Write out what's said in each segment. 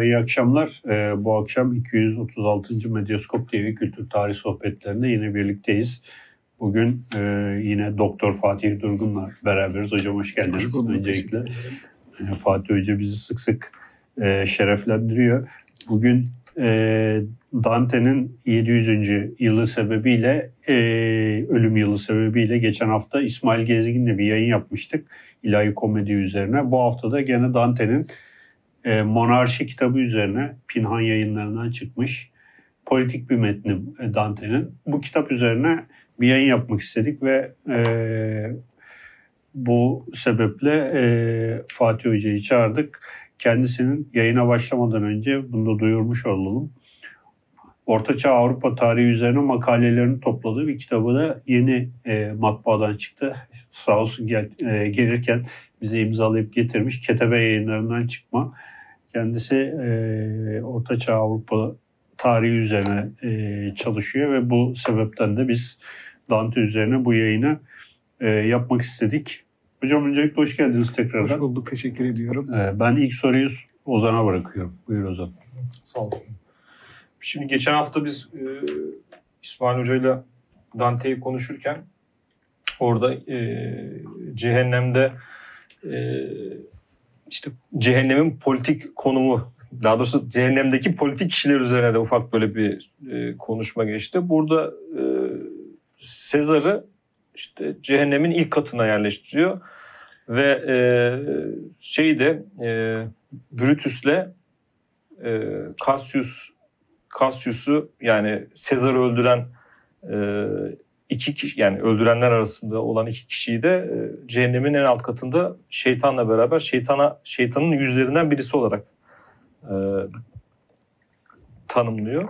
Merhaba, iyi akşamlar. Ee, bu akşam 236. Medyaskop TV Kültür Tarih Sohbetlerinde yine birlikteyiz. Bugün e, yine Doktor Fatih Durgun'la beraberiz. Hocam hoş geldiniz hoş bulduk, öncelikle. E, Fatih Hoca bizi sık sık e, şereflendiriyor. Bugün e, Dante'nin 700. yılı sebebiyle, e, ölüm yılı sebebiyle geçen hafta İsmail Gezgin'le bir yayın yapmıştık. İlahi komedi üzerine. Bu hafta da gene Dante'nin e, Monarşi kitabı üzerine Pinhan yayınlarından çıkmış politik bir metni e, Dante'nin. Bu kitap üzerine bir yayın yapmak istedik ve e, bu sebeple e, Fatih Hoca'yı çağırdık. Kendisinin yayına başlamadan önce bunu da duyurmuş olalım. Ortaçağ Avrupa tarihi üzerine makalelerini topladığı bir kitabı da yeni e, matbaadan çıktı. Sağ olsun gel, e, gelirken bize imzalayıp getirmiş. Ketebe yayınlarından çıkma. Kendisi e, Ortaçağ Avrupa tarihi üzerine e, çalışıyor ve bu sebepten de biz Dante üzerine bu yayını e, yapmak istedik. Hocam öncelikle hoş geldiniz tekrardan. Hoş bulduk, teşekkür ediyorum. E, ben ilk soruyu Ozan'a bırakıyorum. Buyur Ozan. Sağ olun. Şimdi geçen hafta biz e, İsmail Hoca ile Dante'yi konuşurken orada e, cehennemde e, işte cehennemin politik konumu daha doğrusu cehennemdeki politik kişiler üzerine de ufak böyle bir e, konuşma geçti. Burada e, Sezar'ı işte cehennemin ilk katına yerleştiriyor ve e, şeyi de e, Brutus'le e, Cassius Cassius'u yani Sezar'ı öldüren e, iki kişi yani öldürenler arasında olan iki kişiyi de e, cehennemin en alt katında şeytanla beraber şeytana şeytanın yüzlerinden birisi olarak e, tanımlıyor.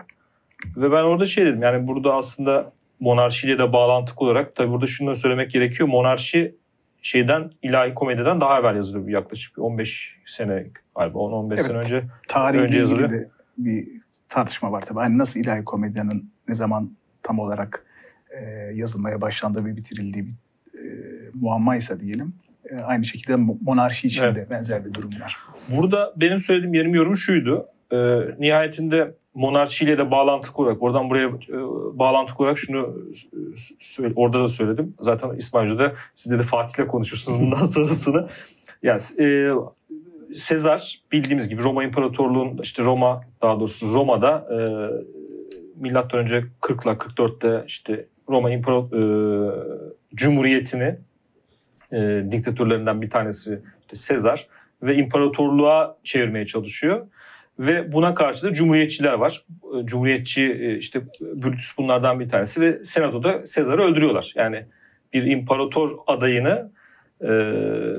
Ve ben orada şey dedim yani burada aslında monarşiyle de bağlantılı olarak tabii burada şunu da söylemek gerekiyor. Monarşi şeyden ilahi komediden daha evvel yazılıyor yaklaşık 15 sene galiba 10-15 evet, sene önce tarihi önce yazılıyor. De bir tartışma var tabii. Hani nasıl ilahi komedyanın ne zaman tam olarak e, yazılmaya başlandığı ve bitirildiği bir e, muammaysa diyelim. E, aynı şekilde monarşi için evet. de benzer bir durum var. Burada benim söylediğim yerim yorum şuydu. E, nihayetinde monarşiyle de bağlantılı olarak oradan buraya e, bağlantılı olarak şunu söyle, orada da söyledim. Zaten İsmail da siz de Fatih'le konuşursunuz bundan sonrasını. Yani e, Sezar bildiğimiz gibi Roma İmparatorluğu'nun işte Roma daha doğrusu Roma'da e, milattan önce 40 ile 44'te işte Roma İmparator e, Cumhuriyeti'ni e, diktatörlerinden bir tanesi Sezar ve imparatorluğa çevirmeye çalışıyor. Ve buna karşı da cumhuriyetçiler var. E, cumhuriyetçi e, işte Brutus bunlardan bir tanesi ve senatoda Sezar'ı öldürüyorlar. Yani bir imparator adayını e,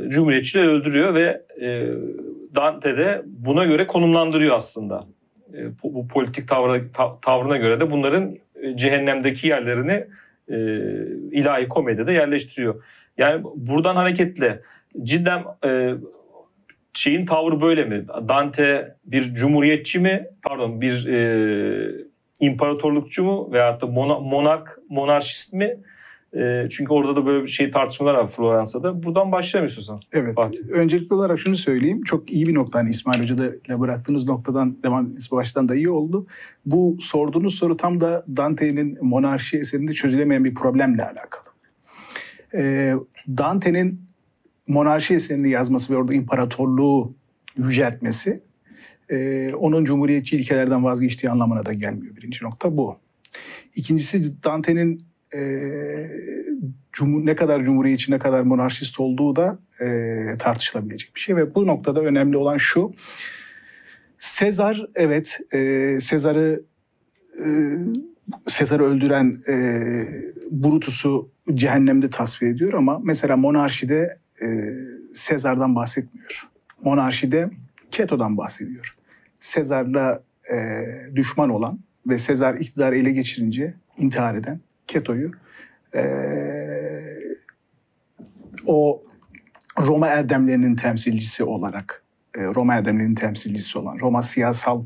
cumhuriyetçiler öldürüyor ve e, Dante de buna göre konumlandırıyor aslında. E, bu, bu politik tavra, ta, tavrına göre de bunların cehennemdeki yerlerini e, ilahi komedide yerleştiriyor. Yani buradan hareketle cidden e, şeyin tavrı böyle mi? Dante bir cumhuriyetçi mi? Pardon bir e, imparatorlukçu mu? Veyahut da monark, monarşist mi? E, çünkü orada da böyle bir şey tartışmalar var Floransa'da. Buradan başlayalım istiyorsan. Evet. Fatih. Öncelikli olarak şunu söyleyeyim. Çok iyi bir nokta. Hani İsmail Hoca'da ile bıraktığınız noktadan devam etmesi baştan da iyi oldu. Bu sorduğunuz soru tam da Dante'nin monarşi eserinde çözülemeyen bir problemle alakalı. E, Dante'nin monarşi eserini yazması ve orada imparatorluğu yüceltmesi e, onun cumhuriyetçi ilkelerden vazgeçtiği anlamına da gelmiyor. Birinci nokta bu. İkincisi Dante'nin e, cumhur, ne kadar cumhuriyetçi ne kadar monarşist olduğu da e, tartışılabilecek bir şey ve bu noktada önemli olan şu. Sezar evet e, Sezar'ı e, Sezar'ı öldüren e, Brutus'u cehennemde tasvir ediyor ama mesela monarşide e, Sezar'dan bahsetmiyor. Monarşide Keto'dan bahsediyor. Sezar'la e, düşman olan ve Sezar iktidarı ele geçirince intihar eden Keto'yu e, o Roma erdemlerinin temsilcisi olarak, e, Roma erdemlerinin temsilcisi olan, Roma siyasal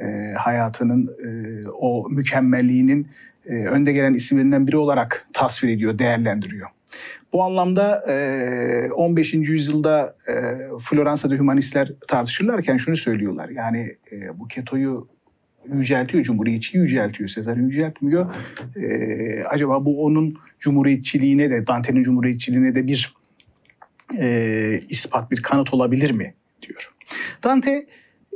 e, hayatının e, o mükemmelliğinin e, önde gelen isimlerinden biri olarak tasvir ediyor, değerlendiriyor. Bu anlamda 15. yüzyılda Floransa'da hümanistler tartışırlarken şunu söylüyorlar. Yani bu Keto'yu yüceltiyor, cumhuriyetçi yüceltiyor, Sezar yüceltmiyor. acaba bu onun cumhuriyetçiliğine de, Dante'nin cumhuriyetçiliğine de bir ispat, bir kanıt olabilir mi diyor. Dante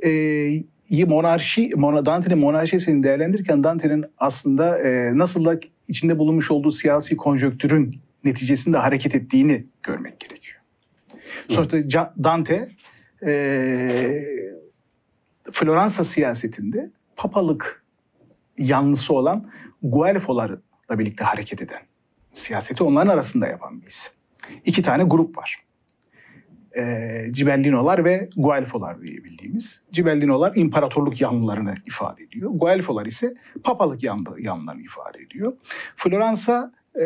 e, monarşi, Dante'nin monarşisini değerlendirirken Dante'nin aslında e, nasıl da içinde bulunmuş olduğu siyasi konjöktürün neticesinde hareket ettiğini görmek gerekiyor. Sonuçta Dante e, Floransa siyasetinde papalık yanlısı olan Guelfolarla birlikte hareket eden, siyaseti onların arasında yapan bir isim. İki tane grup var e, Cibellinolar ve Guelfolar diye bildiğimiz. Cibellinolar imparatorluk yanlılarını ifade ediyor. Guelfolar ise papalık yanlı, yanlılarını ifade ediyor. Floransa e,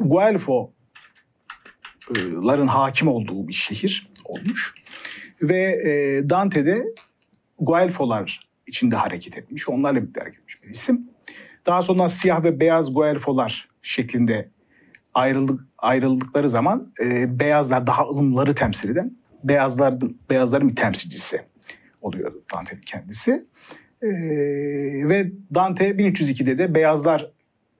Guelfo'ların hakim olduğu bir şehir olmuş. Ve e, Dante de Guelfolar içinde hareket etmiş. Onlarla birlikte hareket etmiş bir isim. Daha sonra siyah ve beyaz Guelfolar şeklinde ayrıldık, ayrıldıkları zaman e, beyazlar daha ılımları temsil eden beyazlar beyazların bir temsilcisi oluyor Dante'nin kendisi. E, ve Dante 1302'de de beyazlar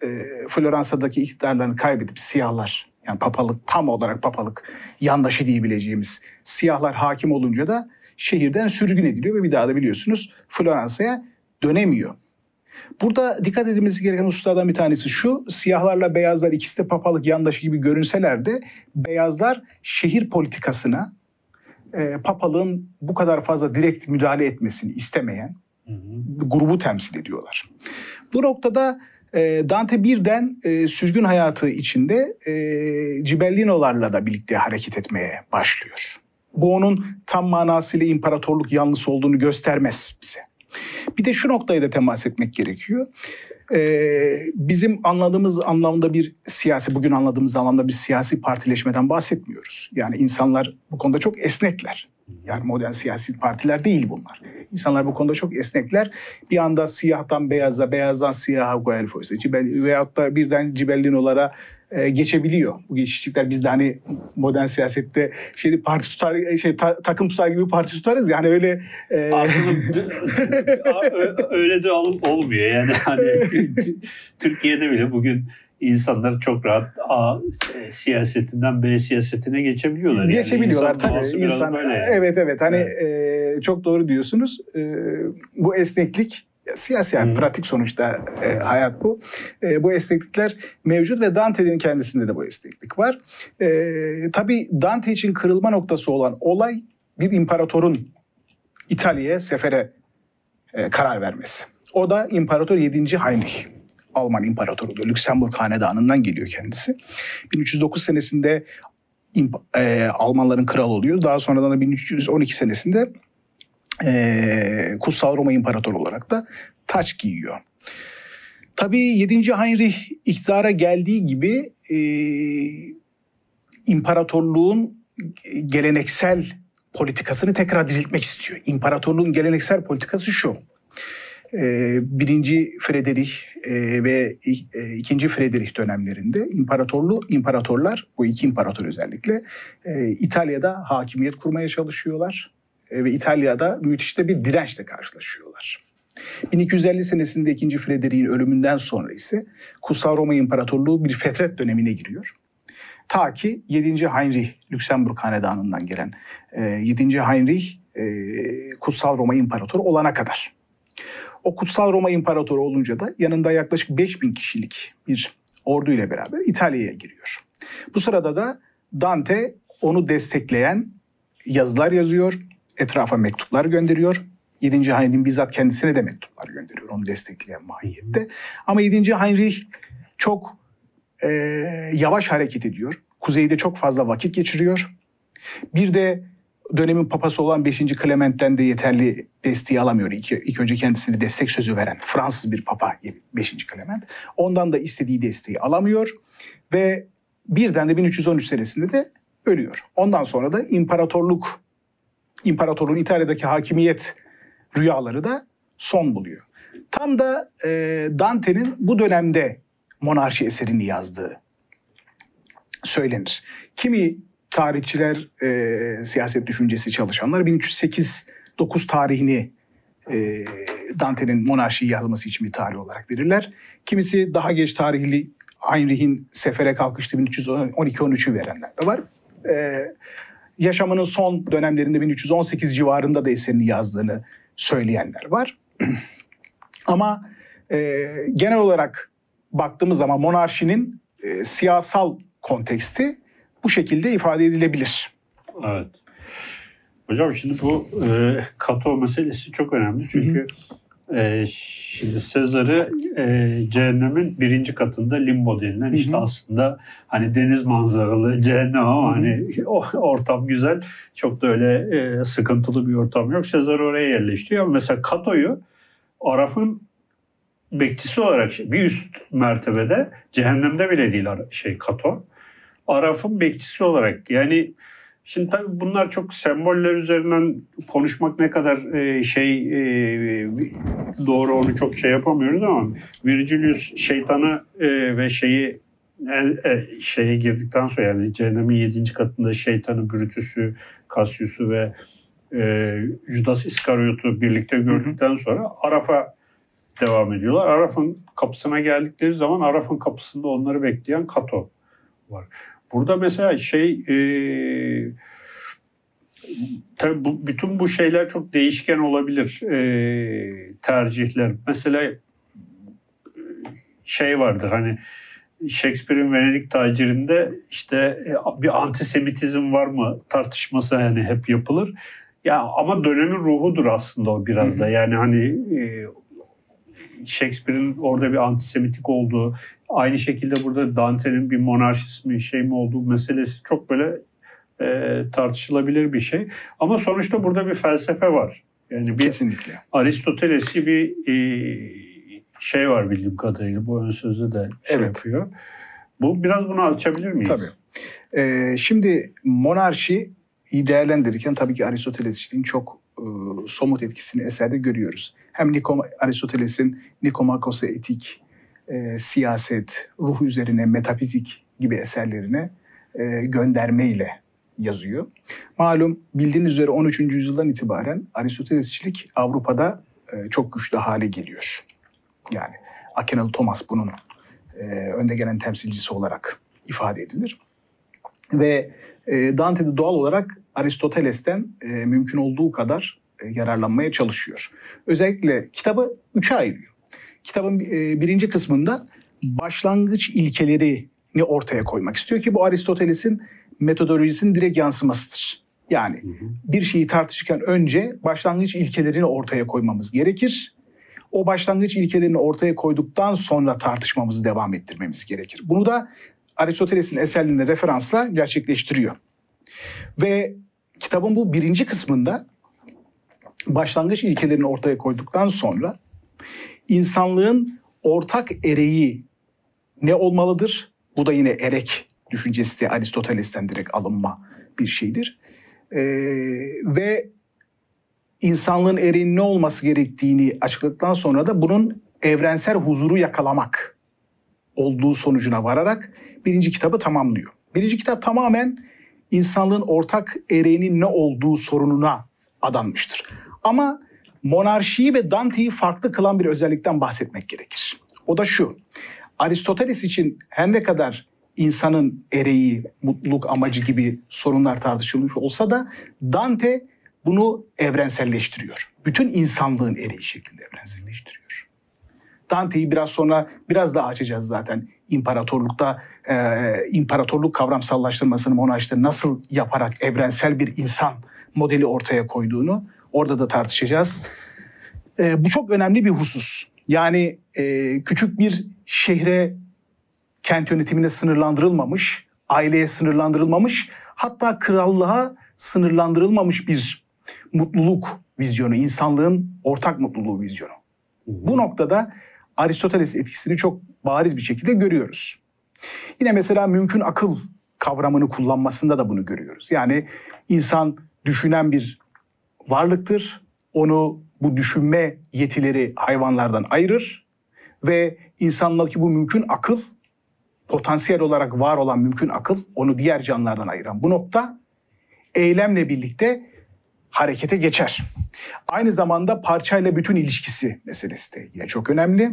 e, Floransa'daki iktidarlarını kaybedip siyahlar yani papalık tam olarak papalık yandaşı diyebileceğimiz siyahlar hakim olunca da şehirden sürgün ediliyor ve bir daha da biliyorsunuz Floransa'ya dönemiyor. Burada dikkat edilmesi gereken hususlardan bir tanesi şu. Siyahlarla beyazlar ikisi de papalık yandaşı gibi görünseler de beyazlar şehir politikasına e, papalığın bu kadar fazla direkt müdahale etmesini istemeyen hı hı. grubu temsil ediyorlar. Bu noktada e, Dante birden e, sürgün hayatı içinde e, Cibellinolarla da birlikte hareket etmeye başlıyor. Bu onun tam manasıyla imparatorluk yanlısı olduğunu göstermez bize. Bir de şu noktaya da temas etmek gerekiyor. Ee, bizim anladığımız anlamda bir siyasi, bugün anladığımız anlamda bir siyasi partileşmeden bahsetmiyoruz. Yani insanlar bu konuda çok esnekler. Yani modern siyasi partiler değil bunlar. İnsanlar bu konuda çok esnekler. Bir anda siyahtan beyaza, beyazdan siyaha Guelfo'ysa veyahut da birden Cibellinolara e, geçebiliyor. Bu geçişlikler biz de hani modern siyasette şey parti tutar şey ta, takım tutar gibi parti tutarız yani öyle e... aslında öyle de olmuyor yani hani Türkiye'de bile bugün insanlar çok rahat A siyasetinden B siyasetine geçebiliyorlar. Yani. Geçebiliyorlar insan tabii. İnsan, böyle Evet evet hani evet. E, çok doğru diyorsunuz. E, bu esneklik siyasi yani hmm. pratik sonuçta e, hayat bu. E, bu esneklikler mevcut ve Dante'nin kendisinde de bu esneklik var. E, tabii Dante için kırılma noktası olan olay bir imparatorun İtalya'ya sefere e, karar vermesi. O da İmparator 7. Heinrich. Alman İmparatoru oluyor. Lüksemburg Hanedanı'ndan geliyor kendisi. 1309 senesinde e, Almanların kralı oluyor. Daha sonradan da 1312 senesinde e, Kutsal Roma İmparatoru olarak da taç giyiyor. Tabii 7. Heinrich iktidara geldiği gibi e, imparatorluğun geleneksel politikasını tekrar diriltmek istiyor. İmparatorluğun geleneksel politikası şu. E, birinci Frederick e, ve e, ikinci Frederick dönemlerinde imparatorlu imparatorlar bu iki imparator özellikle e, İtalya'da hakimiyet kurmaya çalışıyorlar ve İtalya'da müthiş de bir dirençle karşılaşıyorlar. 1250 senesinde 2. Frederick'in ölümünden sonra ise Kutsal Roma İmparatorluğu bir fetret dönemine giriyor. Ta ki 7. Heinrich Lüksemburg Hanedanı'ndan gelen 7. E, Heinrich e, Kutsal Roma İmparatoru olana kadar. O Kutsal Roma İmparatoru olunca da yanında yaklaşık 5000 kişilik bir ordu ile beraber İtalya'ya giriyor. Bu sırada da Dante onu destekleyen yazılar yazıyor etrafa mektuplar gönderiyor. 7. Heinrich'in bizzat kendisine de mektuplar gönderiyor onu destekleyen mahiyette. Ama 7. Heinrich çok e, yavaş hareket ediyor. Kuzeyde çok fazla vakit geçiriyor. Bir de dönemin papası olan 5. Clement'ten de yeterli desteği alamıyor. İlk, ilk önce kendisine destek sözü veren Fransız bir papa 5. Clement. Ondan da istediği desteği alamıyor ve birden de 1313 senesinde de ölüyor. Ondan sonra da imparatorluk imparatorluğun İtalya'daki hakimiyet rüyaları da son buluyor. Tam da e, Dante'nin bu dönemde monarşi eserini yazdığı söylenir. Kimi tarihçiler, e, siyaset düşüncesi çalışanlar 1308 9 tarihini e, Dante'nin monarşiyi yazması için bir tarih olarak verirler. Kimisi daha geç tarihli Heinrich'in sefere kalkıştığı 1312-13'ü verenler de var. E, yaşamının son dönemlerinde 1318 civarında da eserini yazdığını söyleyenler var. Ama e, genel olarak baktığımız zaman monarşinin e, siyasal konteksti bu şekilde ifade edilebilir. Evet. Hocam şimdi bu e, Kato meselesi çok önemli çünkü e, şimdi Sezar'ı e, cehennemin birinci katında limbo denilen işte hı hı. aslında hani deniz manzaralı cehennem ama hı hı. hani o, ortam güzel çok da öyle e, sıkıntılı bir ortam yok. Sezar oraya yerleştiriyor ama mesela Kato'yu Araf'ın bekçisi olarak bir üst mertebede cehennemde bile değil şey Kato. Araf'ın bekçisi olarak yani Şimdi tabii bunlar çok semboller üzerinden konuşmak ne kadar e, şey e, doğru onu çok şey yapamıyoruz ama Virgilius şeytanı e, ve şeyi şeye girdikten sonra yani cehennemin yedinci katında şeytanı, Brutus'u, Cassius'u ve Judas İskaryot'u birlikte gördükten sonra Araf'a devam ediyorlar. Araf'ın kapısına geldikleri zaman Araf'ın kapısında onları bekleyen Kato var. Burada mesela şey e, tabii bu, bütün bu şeyler çok değişken olabilir e, tercihler. Mesela şey vardır hani Shakespeare'in Venedik tacirinde işte e, bir antisemitizm var mı tartışması yani hep yapılır. Ya ama dönemin ruhudur aslında o biraz da. Yani hani e, Shakespeare'in orada bir antisemitik olduğu, aynı şekilde burada Dante'nin bir monarşist mi şey mi olduğu meselesi çok böyle e, tartışılabilir bir şey. Ama sonuçta burada bir felsefe var. Yani bir Kesinlikle. Aristoteles'i bir e, şey var bildiğim kadarıyla. Bu ön sözde de şey evet. yapıyor. Bu biraz bunu açabilir miyiz? Tabii. Ee, şimdi monarşi değerlendirirken tabii ki Aristoteles'in çok e, somut etkisini eserde görüyoruz. Hem Nikom, Aristoteles'in Nikomakos'a etik, e, siyaset, ruh üzerine metafizik gibi eserlerine e, göndermeyle yazıyor. Malum bildiğiniz üzere 13. yüzyıldan itibaren Aristotelesçilik Avrupa'da e, çok güçlü hale geliyor. Yani Akenalı Thomas bunun e, önde gelen temsilcisi olarak ifade edilir. Ve e, Dante de doğal olarak Aristoteles'ten e, mümkün olduğu kadar e, yararlanmaya çalışıyor. Özellikle kitabı üçe ayırıyor. Kitabın e, birinci kısmında başlangıç ilkelerini ortaya koymak istiyor ki bu Aristoteles'in metodolojisinin direkt yansımasıdır. Yani bir şeyi tartışırken önce başlangıç ilkelerini ortaya koymamız gerekir. O başlangıç ilkelerini ortaya koyduktan sonra tartışmamızı devam ettirmemiz gerekir. Bunu da Aristoteles'in eserlerine referansla gerçekleştiriyor. Ve kitabın bu birinci kısmında başlangıç ilkelerini ortaya koyduktan sonra insanlığın ortak ereği ne olmalıdır? Bu da yine erek düşüncesi de Aristoteles'ten direkt alınma bir şeydir. Ee, ve insanlığın ereğinin ne olması gerektiğini açıkladıktan sonra da bunun evrensel huzuru yakalamak olduğu sonucuna vararak birinci kitabı tamamlıyor. Birinci kitap tamamen insanlığın ortak ereğinin ne olduğu sorununa adanmıştır. Ama monarşiyi ve Dante'yi farklı kılan bir özellikten bahsetmek gerekir. O da şu. Aristoteles için her ne kadar insanın ereği, mutluluk amacı gibi sorunlar tartışılmış olsa da Dante bunu evrenselleştiriyor. Bütün insanlığın ereği şeklinde evrenselleştiriyor. Dante'yi biraz sonra biraz daha açacağız zaten. İmparatorlukta e, imparatorluk kavramsallaştırmasını monarşide nasıl yaparak evrensel bir insan modeli ortaya koyduğunu orada da tartışacağız. E, bu çok önemli bir husus. Yani e, küçük bir şehre kent yönetimine sınırlandırılmamış, aileye sınırlandırılmamış, hatta krallığa sınırlandırılmamış bir mutluluk vizyonu, insanlığın ortak mutluluğu vizyonu. Bu noktada Aristoteles etkisini çok bariz bir şekilde görüyoruz. Yine mesela mümkün akıl kavramını kullanmasında da bunu görüyoruz. Yani insan düşünen bir varlıktır. Onu bu düşünme yetileri hayvanlardan ayırır ve insanlardaki bu mümkün akıl potansiyel olarak var olan mümkün akıl onu diğer canlılardan ayıran bu nokta eylemle birlikte harekete geçer. Aynı zamanda parçayla bütün ilişkisi meselesi de yine çok önemli.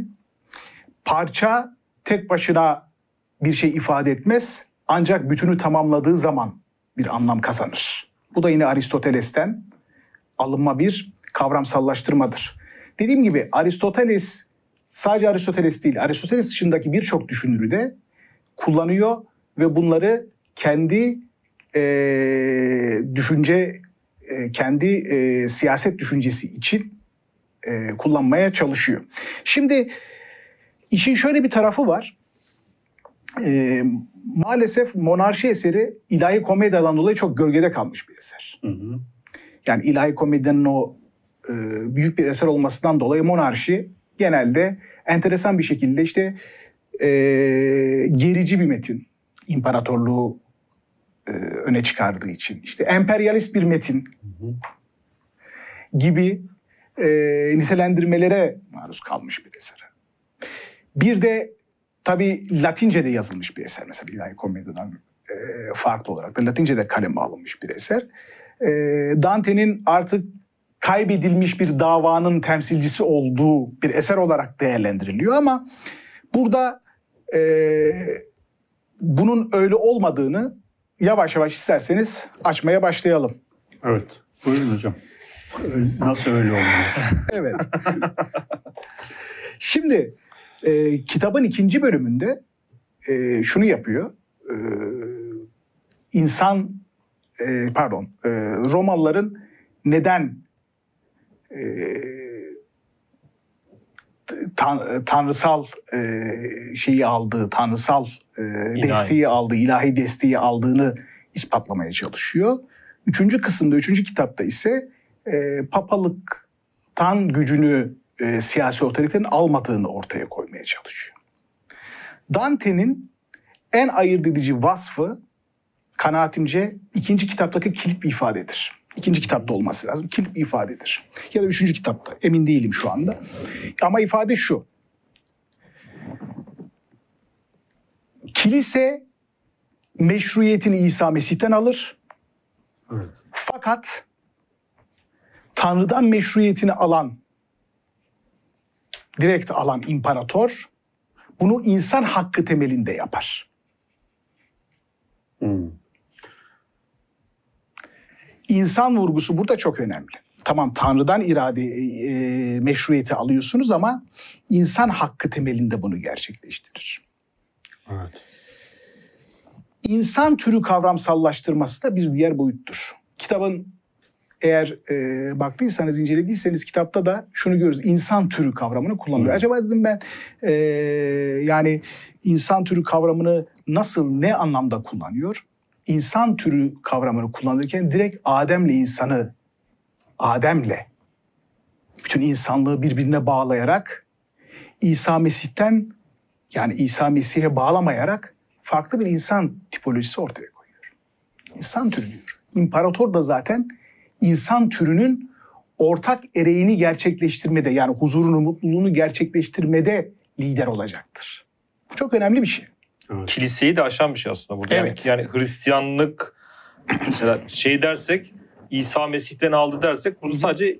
Parça tek başına bir şey ifade etmez ancak bütünü tamamladığı zaman bir anlam kazanır. Bu da yine Aristoteles'ten alınma bir kavramsallaştırmadır. Dediğim gibi Aristoteles sadece Aristoteles değil, Aristoteles dışındaki birçok düşünürü de kullanıyor ve bunları kendi e, düşünce, e, kendi e, siyaset düşüncesi için e, kullanmaya çalışıyor. Şimdi işin şöyle bir tarafı var. E, maalesef monarşi eseri ilahi komedyadan dolayı çok gölgede kalmış bir eser. Hı hı. Yani ilahi komedyanın o e, büyük bir eser olmasından dolayı monarşi genelde enteresan bir şekilde işte e, gerici bir metin. İmparatorluğu e, öne çıkardığı için. işte emperyalist bir metin hı. gibi e, nitelendirmelere maruz kalmış bir eser. Bir de tabii Latince'de yazılmış bir eser mesela ilahi komedyadan e, farklı olarak da Latince'de kaleme alınmış bir eser. E, Dante'nin artık kaybedilmiş bir davanın temsilcisi olduğu bir eser olarak değerlendiriliyor ama burada e, bunun öyle olmadığını yavaş yavaş isterseniz açmaya başlayalım. Evet. Buyurun hocam. Nasıl öyle olmalı? Evet. Şimdi e, kitabın ikinci bölümünde e, şunu yapıyor. E, insan, e, pardon, e, Romalıların neden e, tan- tanrısal e, şeyi aldığı, tanrısal e, desteği aldığı, ilahi desteği aldığını ispatlamaya çalışıyor. Üçüncü kısımda, üçüncü kitapta ise e, papalıktan gücünü e, siyasi otoritenin almadığını ortaya koymaya çalışıyor. Dante'nin en ayırt edici vasfı kanaatimce ikinci kitaptaki kilit bir ifadedir. İkinci kitapta olması lazım. Kilit bir ifadedir. Ya da üçüncü kitapta. Emin değilim şu anda. Ama ifade şu. Kilise meşruiyetini İsa Mesih'ten alır. Evet. Fakat Tanrı'dan meşruiyetini alan, direkt alan imparator bunu insan hakkı temelinde yapar. Hı. İnsan vurgusu burada çok önemli. Tamam Tanrı'dan irade e, meşruiyeti alıyorsunuz ama insan hakkı temelinde bunu gerçekleştirir. Evet. İnsan türü kavramsallaştırması da bir diğer boyuttur. Kitabın eğer e, baktıysanız, incelediyseniz kitapta da şunu görürüz. İnsan türü kavramını kullanıyor. Hı. Acaba dedim ben e, yani insan türü kavramını nasıl, ne anlamda kullanıyor? İnsan türü kavramını kullanırken direkt Adem'le insanı, Adem'le bütün insanlığı birbirine bağlayarak İsa Mesih'ten yani İsa Mesih'e bağlamayarak farklı bir insan tipolojisi ortaya koyuyor. İnsan türü diyor. İmparator da zaten insan türünün ortak ereğini gerçekleştirmede yani huzurunu, mutluluğunu gerçekleştirmede lider olacaktır. Bu çok önemli bir şey. Evet. Kiliseyi de aşan bir şey aslında burada. Yani- Evet. Yani, Hristiyanlık mesela şey dersek İsa Mesih'ten aldı dersek bunu sadece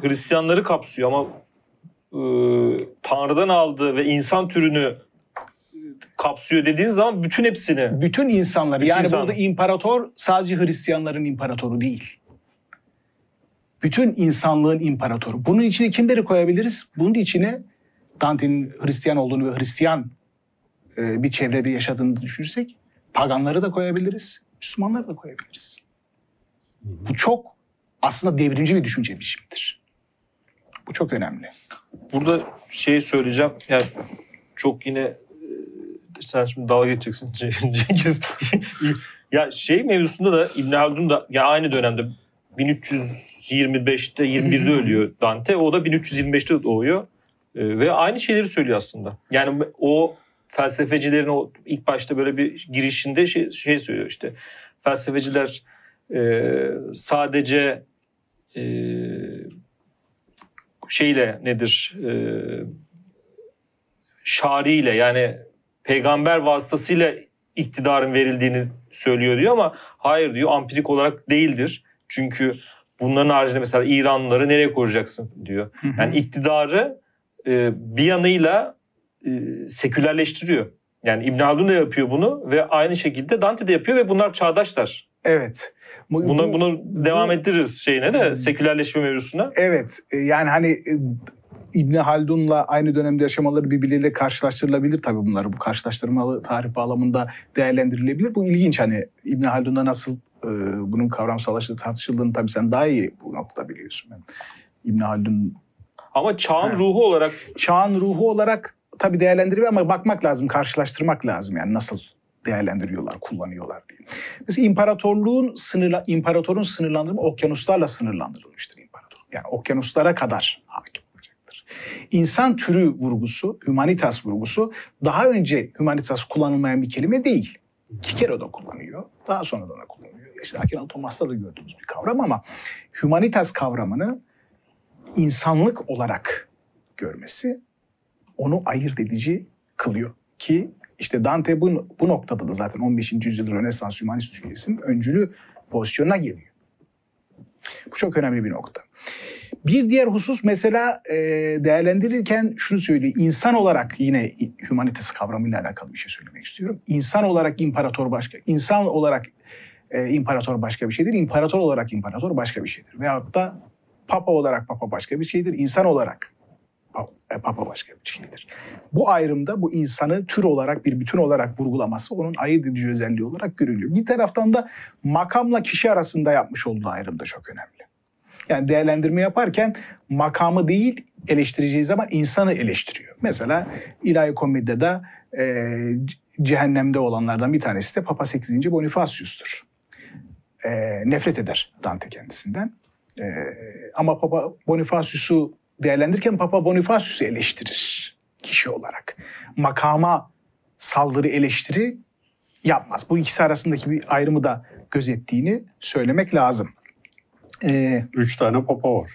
Hristiyanları kapsıyor ama e, Tanrı'dan aldı ve insan türünü kapsıyor dediğiniz zaman bütün hepsini Bütün insanları Bütün yani insan. burada imparator sadece Hristiyanların imparatoru değil. Bütün insanlığın imparatoru. Bunun içine kimleri koyabiliriz? Bunun içine Dante'nin Hristiyan olduğunu ve Hristiyan e, bir çevrede yaşadığını düşünürsek paganları da koyabiliriz, Müslümanları da koyabiliriz. Bu çok aslında devrimci bir düşünce biçimidir. Bu çok önemli. Burada şey söyleyeceğim. Yani çok yine e, sen şimdi dalga geçeceksin Cengiz. ya şey mevzusunda da İbn Haldun da ya aynı dönemde 1325'te 21'de ölüyor Dante. O da 1325'te doğuyor. E, ve aynı şeyleri söylüyor aslında. Yani o felsefecilerin o ilk başta böyle bir girişinde şey, şey söylüyor işte. Felsefeciler e, sadece e, şeyle nedir e, şariyle yani peygamber vasıtasıyla iktidarın verildiğini söylüyor diyor ama hayır diyor ampirik olarak değildir. Çünkü bunların haricinde mesela İranlıları nereye koruyacaksın diyor. Yani iktidarı e, bir yanıyla e, sekülerleştiriyor. Yani İbn Haldun da yapıyor bunu ve aynı şekilde Dante de yapıyor ve bunlar çağdaşlar. Evet. Bu, bunu, bunu devam ettiririz şeyine de sekülerleşme mevzusuna. Evet. E, yani hani e, İbni Haldun'la aynı dönemde yaşamaları birbirleriyle karşılaştırılabilir tabii bunları. Bu karşılaştırmalı tarih bağlamında değerlendirilebilir. Bu ilginç hani İbni Haldun'da nasıl e, bunun kavramsallaştığı tartışıldığını tabii sen daha iyi bu noktada biliyorsun. Ben İbni Haldun ama çağın ha. ruhu olarak çağın ruhu olarak tabii değerlendiriyor ama bakmak lazım, karşılaştırmak lazım yani nasıl değerlendiriyorlar, kullanıyorlar diye. Mesela imparatorluğun sınırla imparatorun sınırlandırma okyanuslarla sınırlandırılmıştır imparator. Yani okyanuslara kadar hakim olacaktır. İnsan türü vurgusu, humanitas vurgusu daha önce humanitas kullanılmayan bir kelime değil. Kikero'da kullanıyor. Daha sonradan da kullanılıyor. İşte Akinato Thomas'ta da gördüğümüz bir kavram ama humanitas kavramını insanlık olarak görmesi onu ayırt edici kılıyor. Ki işte Dante bu, bu noktada da zaten 15. yüzyıl Rönesans hümanist düşüncesinin öncülü pozisyonuna geliyor. Bu çok önemli bir nokta. Bir diğer husus mesela e, değerlendirirken şunu söylüyor. İnsan olarak yine humanitas kavramıyla alakalı bir şey söylemek istiyorum. İnsan olarak imparator başka, insan olarak e, imparator başka bir şeydir. İmparator olarak imparator başka bir şeydir. Veyahut da papa olarak papa başka bir şeydir. İnsan olarak papa başka bir şeydir. Bu ayrımda bu insanı tür olarak bir bütün olarak vurgulaması onun ayırt edici özelliği olarak görülüyor. Bir taraftan da makamla kişi arasında yapmış olduğu ayrım da çok önemli. Yani değerlendirme yaparken makamı değil eleştireceği zaman insanı eleştiriyor. Mesela İlahi Komedi'de e, cehennemde olanlardan bir tanesi de Papa 8. Bonifacius'tur. E, nefret eder Dante kendisinden. E, ama Papa Bonifacius'u değerlendirirken Papa Bonifacius'u eleştirir kişi olarak. Makama saldırı eleştiri yapmaz. Bu ikisi arasındaki bir ayrımı da gözettiğini söylemek lazım. Ee, Üç tane papa var.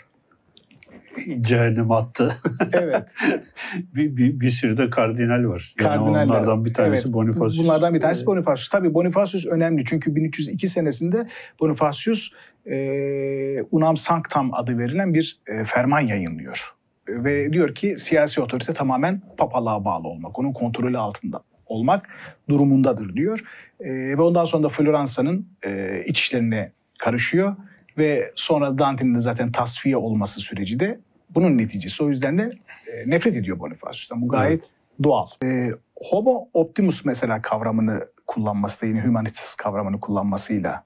Cehennem attı. Evet. bir, bir, bir sürü de kardinal var. Yani onlardan bir tanesi evet. Bonifacius. Bunlardan bir tanesi Bonifacius. Tabii Bonifacius önemli çünkü 1302 senesinde Bonifacius e, Unam Sanctam adı verilen bir e, ferman yayınlıyor. Ve diyor ki siyasi otorite tamamen papalığa bağlı olmak, onun kontrolü altında olmak durumundadır diyor. E, ve ondan sonra da Floransa'nın e, iç işlerine karışıyor ve sonra Dante'nin de zaten tasfiye olması süreci de bunun neticesi. O yüzden de e, nefret ediyor Bonifacius'tan. Bu gayet evet. doğal. E, homo optimus mesela kavramını kullanması da yine humanitas kavramını kullanmasıyla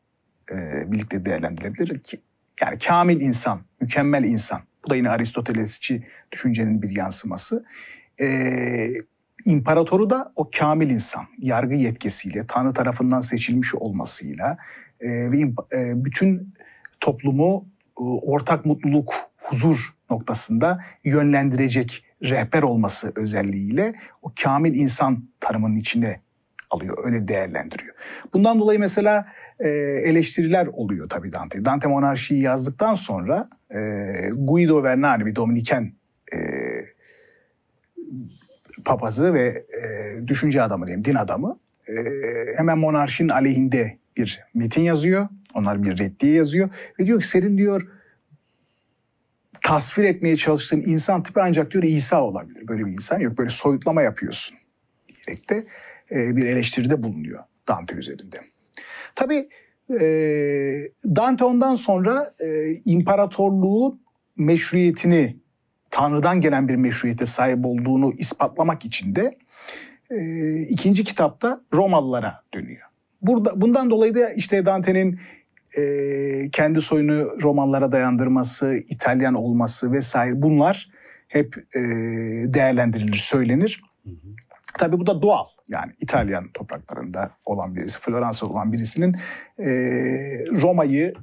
e, birlikte değerlendirilebilir. Ki, yani kamil insan, mükemmel insan. Bu da yine Aristotelesçi düşüncenin bir yansıması. E, imparatoru da o kamil insan, yargı yetkisiyle, Tanrı tarafından seçilmiş olmasıyla e, ve e, bütün toplumu e, ortak mutluluk, huzur noktasında yönlendirecek rehber olması özelliğiyle o kamil insan tanımının içine alıyor, öyle değerlendiriyor. Bundan dolayı mesela e, eleştiriler oluyor tabii Dante. Dante Monarşi'yi yazdıktan sonra e, Guido Vernani bir Dominiken e, papazı ve e, düşünce adamı diyeyim, din adamı e, hemen monarşinin aleyhinde bir metin yazıyor. Onlar bir reddiye yazıyor ve diyor ki senin diyor tasvir etmeye çalıştığın insan tipi ancak diyor İsa olabilir. Böyle bir insan yok. Böyle soyutlama yapıyorsun diyerek de e, bir eleştiride bulunuyor Dante üzerinde. Tabii e, Dante ondan sonra e, imparatorluğun meşruiyetini, Tanrı'dan gelen bir meşruiyete sahip olduğunu ispatlamak için de e, ikinci kitapta Romalılara dönüyor. Burada, bundan dolayı da işte Dante'nin e, kendi soyunu romanlara dayandırması, İtalyan olması vesaire bunlar hep e, değerlendirilir, söylenir. Tabii bu da doğal. Yani İtalyan topraklarında olan birisi, Floransa olan birisinin e, Roma'yı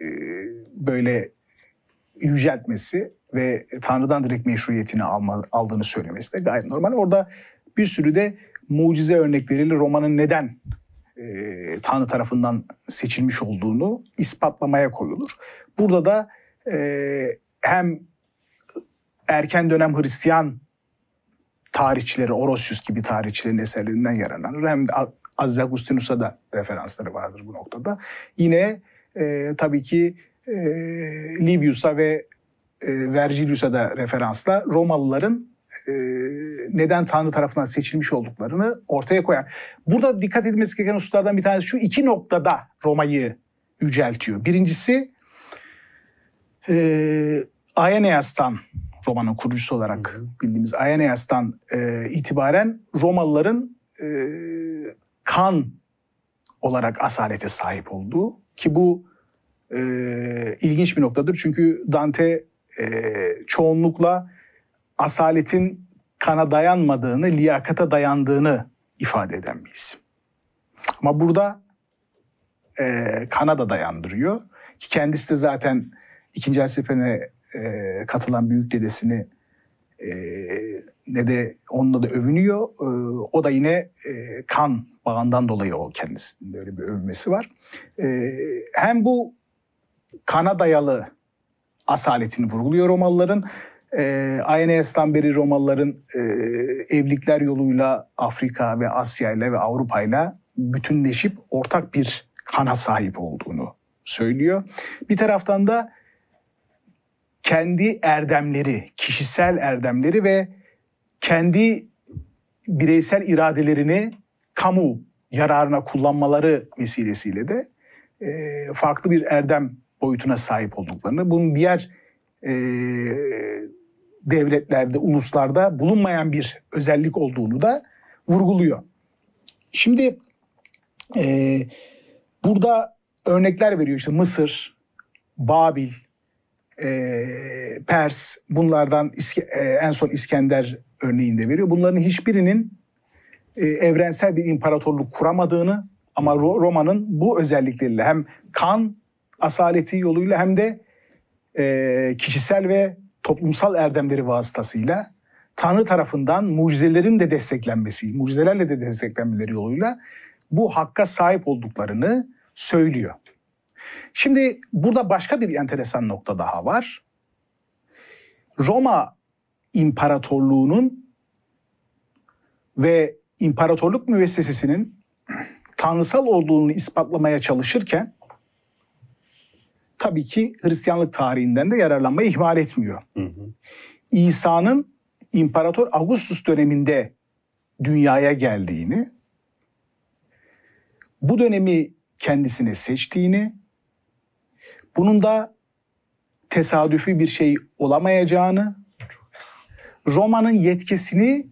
e, böyle yüceltmesi ve Tanrı'dan direkt meşruiyetini alma, aldığını söylemesi de gayet normal. Orada bir sürü de mucize örnekleriyle Roma'nın neden e, Tanrı tarafından seçilmiş olduğunu ispatlamaya koyulur. Burada da e, hem erken dönem Hristiyan tarihçileri, Orosius gibi tarihçilerin eserlerinden yararlanır. Hem de Aziz Agustinus'a da referansları vardır bu noktada. Yine e, tabii ki e, Livius'a ve e, Vergilius'a da referansla Romalıların e, neden Tanrı tarafından seçilmiş olduklarını ortaya koyar. Burada dikkat edilmesi gereken hususlardan bir tanesi şu iki noktada Roma'yı yüceltiyor. Birincisi e, Aeneas'tan Roma'nın kurucusu olarak hı hı. bildiğimiz Aeneas'tan e, itibaren Romalıların e, kan olarak asalete sahip olduğu ki bu e, ilginç bir noktadır. Çünkü Dante e, çoğunlukla asaletin kana dayanmadığını, liyakata dayandığını ifade eden bir isim. Ama burada e, kana da dayandırıyor. Ki kendisi de zaten ikinci el e, katılan büyük dedesini e, ne de onunla da övünüyor. E, o da yine e, kan bağından dolayı o kendisinin böyle bir övünmesi var. E, hem bu kana dayalı asaletini vurguluyor Romalıların. E, Aeneas'tan beri Romalıların e, evlilikler yoluyla Afrika ve Asya ile ve Avrupa ile bütünleşip ortak bir kana sahip olduğunu söylüyor. Bir taraftan da kendi erdemleri, kişisel erdemleri ve kendi bireysel iradelerini kamu yararına kullanmaları vesilesiyle de e, farklı bir erdem boyutuna sahip olduklarını, bunun diğer e, devletlerde, uluslarda bulunmayan bir özellik olduğunu da vurguluyor. Şimdi e, burada örnekler veriyor işte Mısır, Babil, e, Pers, bunlardan e, en son İskender örneğinde veriyor. Bunların hiçbirinin e, evrensel bir imparatorluk kuramadığını ama Roma'nın bu özellikleriyle hem kan asaleti yoluyla hem de e, kişisel ve toplumsal erdemleri vasıtasıyla Tanrı tarafından mucizelerin de desteklenmesi, mucizelerle de desteklenmeleri yoluyla bu hakka sahip olduklarını söylüyor. Şimdi burada başka bir enteresan nokta daha var. Roma İmparatorluğu'nun ve imparatorluk müessesesinin tanrısal olduğunu ispatlamaya çalışırken tabii ki Hristiyanlık tarihinden de yararlanmayı ihmal etmiyor. İsa'nın İmparator Augustus döneminde dünyaya geldiğini, bu dönemi kendisine seçtiğini, bunun da tesadüfi bir şey olamayacağını, Roma'nın yetkisini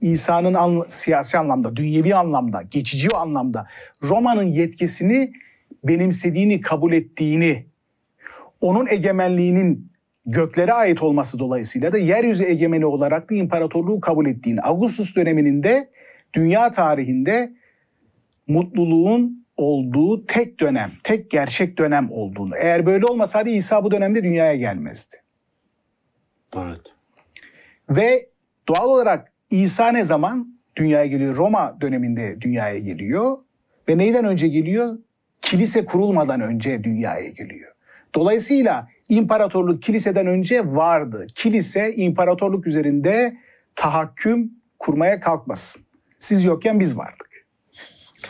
İsa'nın an, siyasi anlamda, dünyevi anlamda, geçici anlamda Roma'nın yetkisini benimsediğini, kabul ettiğini, onun egemenliğinin göklere ait olması dolayısıyla da yeryüzü egemeni olarak da imparatorluğu kabul ettiğini, Augustus döneminin de dünya tarihinde mutluluğun olduğu tek dönem, tek gerçek dönem olduğunu. Eğer böyle olmasaydı İsa bu dönemde dünyaya gelmezdi. Evet. Ve doğal olarak İsa ne zaman dünyaya geliyor? Roma döneminde dünyaya geliyor. Ve neyden önce geliyor? Kilise kurulmadan önce dünyaya geliyor. Dolayısıyla imparatorluk kiliseden önce vardı. Kilise imparatorluk üzerinde tahakküm kurmaya kalkmasın. Siz yokken biz vardık.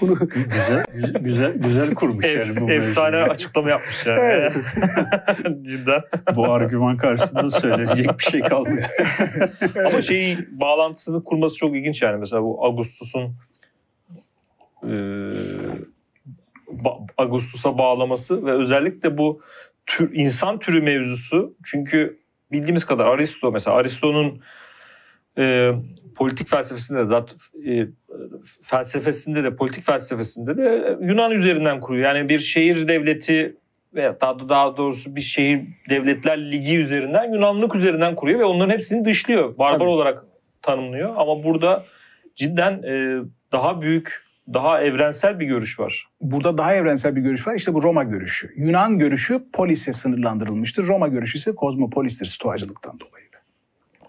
Bunu... güzel, güzel, güzel kurmuş Ef, yani bu Efsane mevzuyu. açıklama yapmış yani. Evet. Cidden. Bu argüman karşısında söyleyecek bir şey kalmıyor. Ama şeyi bağlantısını kurması çok ilginç yani. Mesela bu Augustus'un e, Augustus'a bağlaması ve özellikle bu tür, insan türü mevzusu. Çünkü bildiğimiz kadar Aristo mesela Aristo'nun e, politik felsefesinde de zaten e, felsefesinde de politik felsefesinde de Yunan üzerinden kuruyor. Yani bir şehir devleti veya daha, daha doğrusu bir şehir devletler ligi üzerinden Yunanlık üzerinden kuruyor ve onların hepsini dışlıyor. Barbar Tabii. olarak tanımlıyor. Ama burada cidden e, daha büyük daha evrensel bir görüş var. Burada daha evrensel bir görüş var. İşte bu Roma görüşü. Yunan görüşü polise sınırlandırılmıştır. Roma görüşü ise kozmopolistir stoacılıktan dolayı.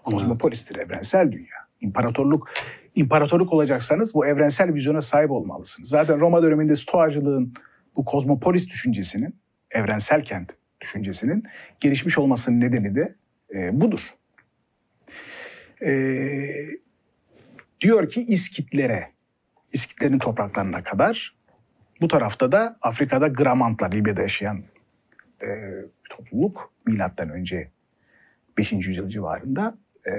Kozmopolistir, evrensel dünya. İmparatorluk imparatorluk olacaksanız bu evrensel vizyona sahip olmalısınız. Zaten Roma döneminde stoacılığın bu kozmopolis düşüncesinin, evrensel kent düşüncesinin gelişmiş olmasının nedeni de e, budur. E, Diyor ki İskitlere, İskitlerin topraklarına kadar bu tarafta da Afrika'da Gramantlar, Libya'da yaşayan e, topluluk milattan önce 5. yüzyıl civarında e,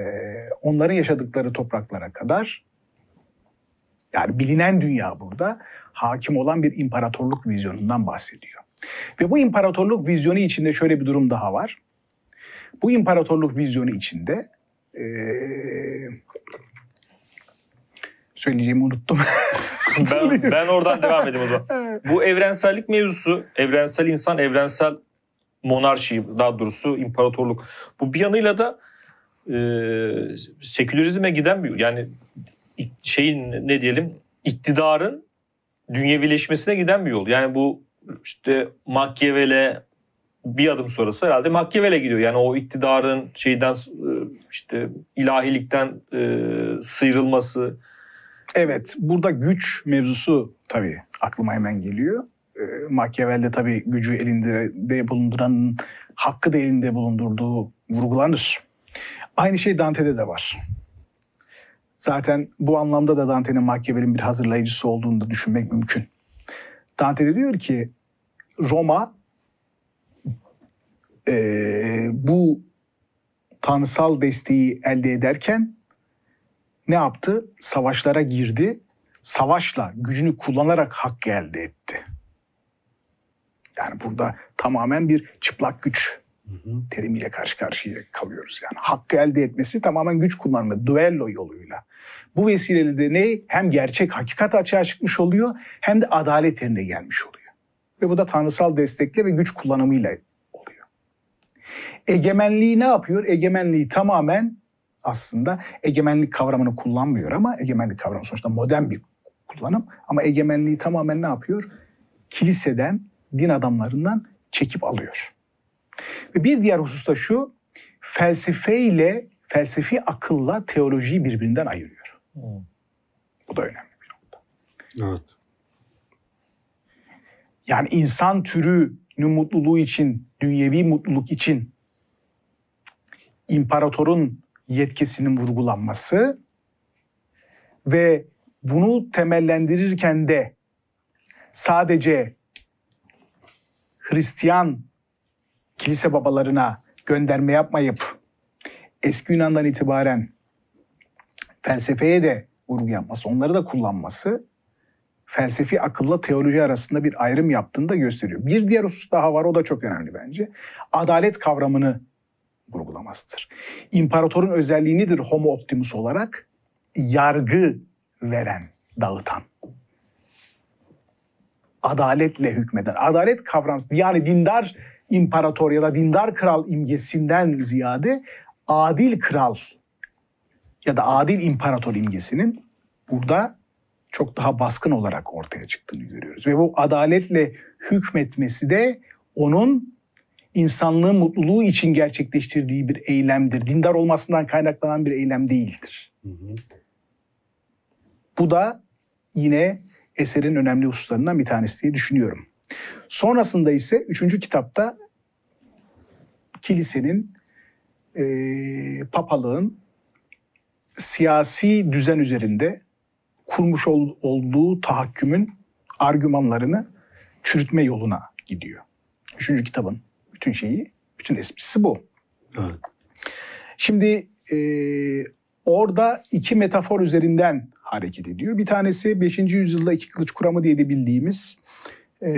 onların yaşadıkları topraklara kadar yani bilinen dünya burada hakim olan bir imparatorluk vizyonundan bahsediyor. Ve bu imparatorluk vizyonu içinde şöyle bir durum daha var. Bu imparatorluk vizyonu içinde e, söyleyeceğimi unuttum. ben, ben oradan devam edeyim o zaman. Bu evrensellik mevzusu, evrensel insan, evrensel monarşi, daha doğrusu imparatorluk. Bu bir yanıyla da e, sekülerizme giden bir yani şeyin ne diyelim iktidarın dünyevileşmesine giden bir yol. Yani bu işte Machiavelli bir adım sonrası herhalde Machiavelli gidiyor. Yani o iktidarın şeyden e, işte ilahilikten e, sıyrılması. Evet burada güç mevzusu tabii aklıma hemen geliyor. E, Machiavelli tabii gücü elinde bulunduranın hakkı da elinde bulundurduğu vurgulanır. Aynı şey Dante'de de var. Zaten bu anlamda da Dante'nin Machiavelli'nin bir hazırlayıcısı olduğunu da düşünmek mümkün. Dante de diyor ki Roma e, bu tanrısal desteği elde ederken ne yaptı? Savaşlara girdi. Savaşla, gücünü kullanarak hak elde etti. Yani burada tamamen bir çıplak güç terimiyle karşı karşıya kalıyoruz. Yani hakkı elde etmesi tamamen güç kullanma, duello yoluyla. Bu vesileyle de ne? Hem gerçek hakikat açığa çıkmış oluyor hem de adalet yerine gelmiş oluyor. Ve bu da tanrısal destekle ve güç kullanımıyla oluyor. Egemenliği ne yapıyor? Egemenliği tamamen aslında egemenlik kavramını kullanmıyor ama egemenlik kavramı sonuçta modern bir kullanım. Ama egemenliği tamamen ne yapıyor? Kiliseden, din adamlarından çekip alıyor. Ve bir diğer husus da şu, felsefeyle, felsefi akılla teolojiyi birbirinden ayırıyor. Hmm. Bu da önemli bir nokta. Evet. Yani insan türünün mutluluğu için, dünyevi mutluluk için imparatorun yetkisinin vurgulanması ve bunu temellendirirken de sadece Hristiyan kilise babalarına gönderme yapmayıp eski Yunan'dan itibaren felsefeye de vurgu yapması, onları da kullanması felsefi akılla teoloji arasında bir ayrım yaptığını da gösteriyor. Bir diğer husus daha var o da çok önemli bence. Adalet kavramını vurgulamasıdır. İmparatorun özelliği nedir homo optimus olarak? Yargı veren, dağıtan. Adaletle hükmeden. Adalet kavramı yani dindar imparator ya da dindar kral imgesinden ziyade adil kral ya da adil imparator imgesinin burada çok daha baskın olarak ortaya çıktığını görüyoruz. Ve bu adaletle hükmetmesi de onun insanlığın mutluluğu için gerçekleştirdiği bir eylemdir. Dindar olmasından kaynaklanan bir eylem değildir. Hı hı. Bu da yine eserin önemli hususlarından bir tanesi diye düşünüyorum. Sonrasında ise üçüncü kitapta kilisenin, e, papalığın siyasi düzen üzerinde kurmuş ol, olduğu tahakkümün argümanlarını çürütme yoluna gidiyor. Üçüncü kitabın bütün şeyi, bütün esprisi bu. Evet. Şimdi e, orada iki metafor üzerinden hareket ediyor. Bir tanesi 5. yüzyılda iki kılıç kuramı diye de bildiğimiz e,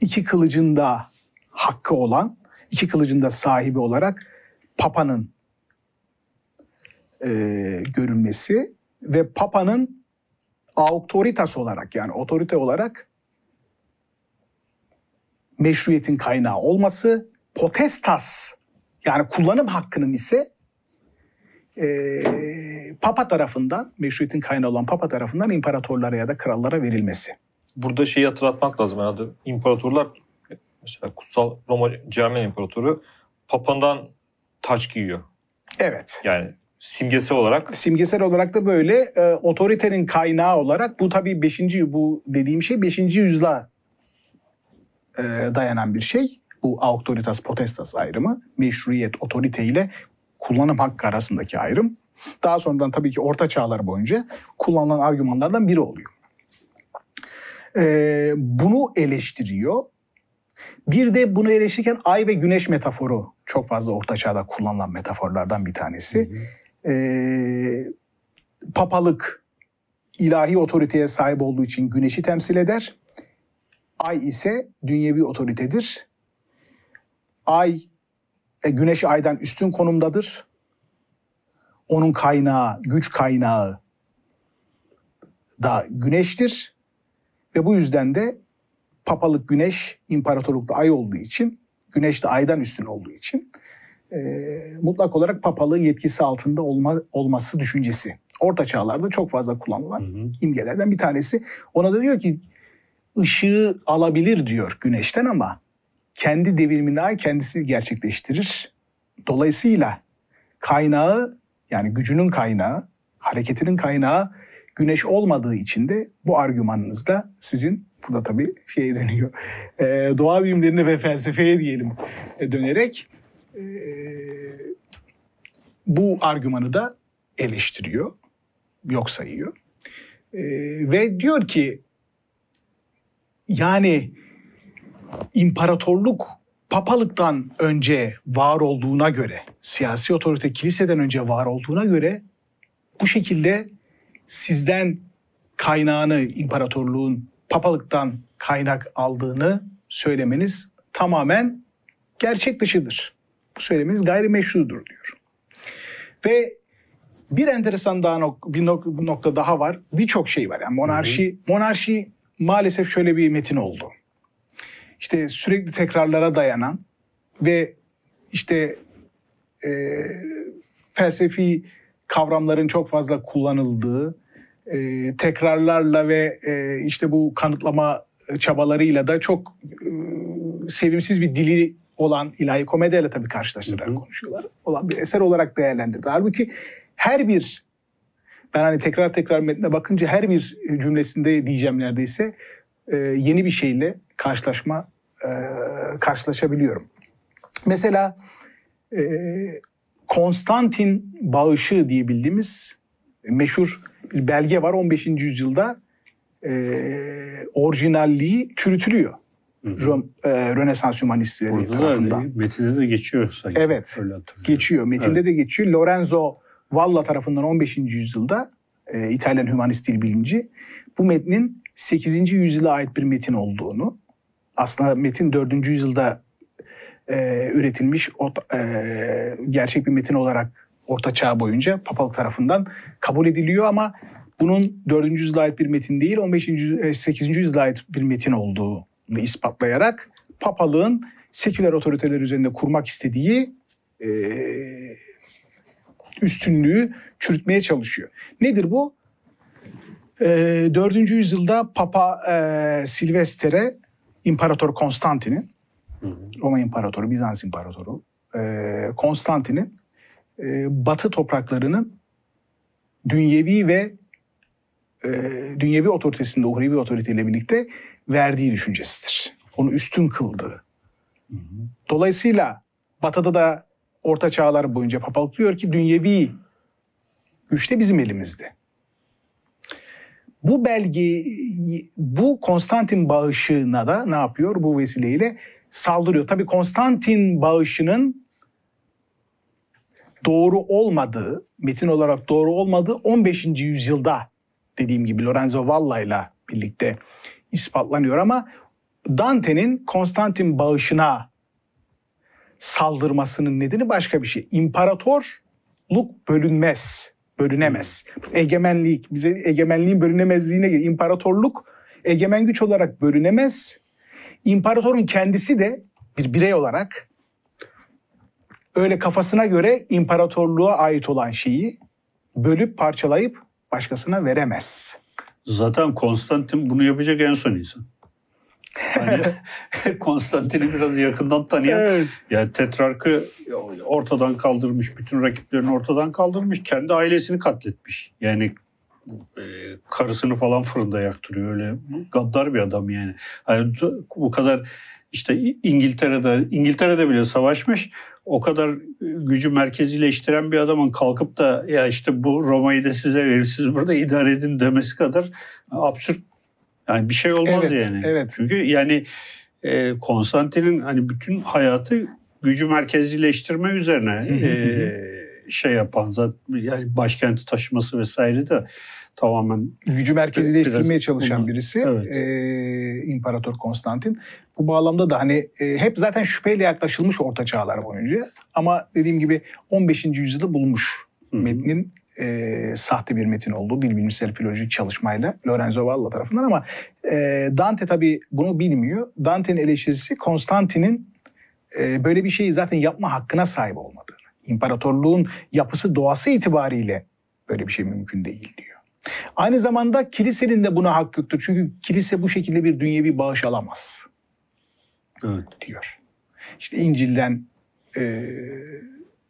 iki kılıcın da hakkı olan, iki kılıcın da sahibi olarak Papa'nın e, görülmesi ve Papa'nın autoritas olarak yani otorite olarak meşruiyetin kaynağı olması, potestas yani kullanım hakkının ise e, Papa tarafından, meşruiyetin kaynağı olan Papa tarafından imparatorlara ya da krallara verilmesi. Burada şeyi hatırlatmak lazım herhalde. İmparatorlar mesela Kutsal Roma Cermen İmparatoru Papa'ndan taç giyiyor. Evet. Yani simgesi olarak. Simgesel olarak da böyle e, otoritenin kaynağı olarak bu tabii 5. bu dediğim şey 5. yüzyıla e, dayanan bir şey. Bu autoritas potestas ayrımı meşruiyet otorite ile kullanım hakkı arasındaki ayrım. Daha sonradan tabii ki orta çağlar boyunca kullanılan argümanlardan biri oluyor. Ee, bunu eleştiriyor. Bir de bunu eleştirirken ay ve güneş metaforu çok fazla orta çağda kullanılan metaforlardan bir tanesi. Ee, papalık ilahi otoriteye sahip olduğu için güneşi temsil eder. Ay ise dünyevi otoritedir. Ay, e, güneş aydan üstün konumdadır. Onun kaynağı, güç kaynağı da güneştir. Ve bu yüzden de papalık güneş, imparatorluk da ay olduğu için, güneş de aydan üstün olduğu için e, mutlak olarak papalığın yetkisi altında olma, olması düşüncesi. Orta çağlarda çok fazla kullanılan Hı hı. imgelerden bir tanesi. Ona da diyor ki ışığı alabilir diyor güneşten ama kendi devrimini kendisi gerçekleştirir. Dolayısıyla kaynağı yani gücünün kaynağı, hareketinin kaynağı güneş olmadığı için de bu argümanınızda sizin burada tabii şey deniyor. e, doğa bilimlerine ve felsefeye diyelim e, dönerek e, bu argümanı da eleştiriyor, yok sayıyor. E, ve diyor ki yani imparatorluk papalıktan önce var olduğuna göre, siyasi otorite kiliseden önce var olduğuna göre bu şekilde sizden kaynağını imparatorluğun papalıktan kaynak aldığını söylemeniz tamamen gerçek dışıdır. Bu söylemeniz gayrimeşrudur diyor. Ve bir enteresan daha nok- bir nok- nokta daha var. Birçok şey var. Yani monarşi, monarşi maalesef şöyle bir metin oldu. İşte sürekli tekrarlara dayanan ve işte e, felsefi kavramların çok fazla kullanıldığı, e, tekrarlarla ve e, işte bu kanıtlama çabalarıyla da çok e, sevimsiz bir dili olan ilahi komediyle tabii karşılaştırarak konuşuyorlar. Olan bir eser olarak değerlendirdi. Halbuki her bir ben hani tekrar tekrar metne bakınca her bir cümlesinde diyeceğim neredeyse e, yeni bir şeyle karşılaşma e, karşılaşabiliyorum. Mesela e, Konstantin bağışı diye bildiğimiz meşhur bir belge var 15. yüzyılda e, orijinalliği çürütülüyor. Rom, e, Rönesans hümanistleri Orada tarafından. da metinde de geçiyor sanki. Evet. Geçiyor. Metinde Evet. de geçiyor. Lorenzo Valla tarafından 15. yüzyılda e, İtalyan hümanist dil bilimci bu metnin 8. yüzyıla ait bir metin olduğunu aslında metin 4. yüzyılda e, üretilmiş o, e, gerçek bir metin olarak Orta Çağ boyunca papalık tarafından kabul ediliyor ama bunun 4. yüzyıla ait bir metin değil 15. yüz- e, 8. yüzyıla ait bir metin olduğunu ispatlayarak papalığın seküler otoriteler üzerinde kurmak istediği e, üstünlüğü çürütmeye çalışıyor. Nedir bu? E, 4. yüzyılda Papa e, Silvester'e İmparator Konstantin'in. Roma İmparatoru, Bizans İmparatoru e, Konstantin'in e, Batı topraklarının dünyevi ve e, dünyevi otoritesinde uhrevi otoriteyle birlikte verdiği düşüncesidir. Onu üstün kıldığı. Dolayısıyla Batı'da da Orta Çağlar boyunca papalık diyor ki dünyevi güç de bizim elimizde. Bu belge, bu Konstantin bağışına da ne yapıyor bu vesileyle? Saldırıyor. Tabii Konstantin bağışının doğru olmadığı, metin olarak doğru olmadığı 15. yüzyılda dediğim gibi Lorenzo Valla ile birlikte ispatlanıyor ama Dante'nin Konstantin bağışına saldırmasının nedeni başka bir şey. İmparatorluk bölünmez, bölünemez. Egemenlik, bize egemenliğin bölünemezliğine gelir. İmparatorluk egemen güç olarak bölünemez. İmparatorun kendisi de bir birey olarak öyle kafasına göre imparatorluğa ait olan şeyi bölüp parçalayıp başkasına veremez. Zaten Konstantin bunu yapacak en son insan. Hani Konstantin'i biraz yakından tanıyan Evet. yani tetrarkı ortadan kaldırmış, bütün rakiplerini ortadan kaldırmış, kendi ailesini katletmiş. Yani e, karısını falan fırında yaktırıyor öyle gaddar bir adam yani. Hani bu kadar işte İngiltere'de İngiltere'de bile savaşmış. O kadar gücü merkezileştiren bir adamın kalkıp da ya işte bu Roma'yı da size verir siz burada idare edin demesi kadar absürt. Yani bir şey olmaz evet, yani. Evet. Çünkü yani e, Konstantin'in hani bütün hayatı gücü merkezileştirme üzerine e, şey yapan zaten yani başkenti taşıması vesaire de tamamen gücü merkezileştirmeye çalışan birisi evet. e, İmparator Konstantin. Bu bağlamda da hani e, hep zaten şüpheyle yaklaşılmış orta çağlar boyunca ama dediğim gibi 15. yüzyılda bulunmuş Hı-hı. metnin e, sahte bir metin olduğu bir bilimsel filolojik çalışmayla Lorenzo Valla tarafından ama e, Dante tabii bunu bilmiyor. Dante'nin eleştirisi Konstantin'in e, böyle bir şeyi zaten yapma hakkına sahip olmadığını. İmparatorluğun yapısı doğası itibariyle böyle bir şey mümkün değil diyor. Aynı zamanda kilisenin de buna hak yoktur. Çünkü kilise bu şekilde bir dünyevi bağış alamaz. Evet. Diyor. İşte İncil'den e,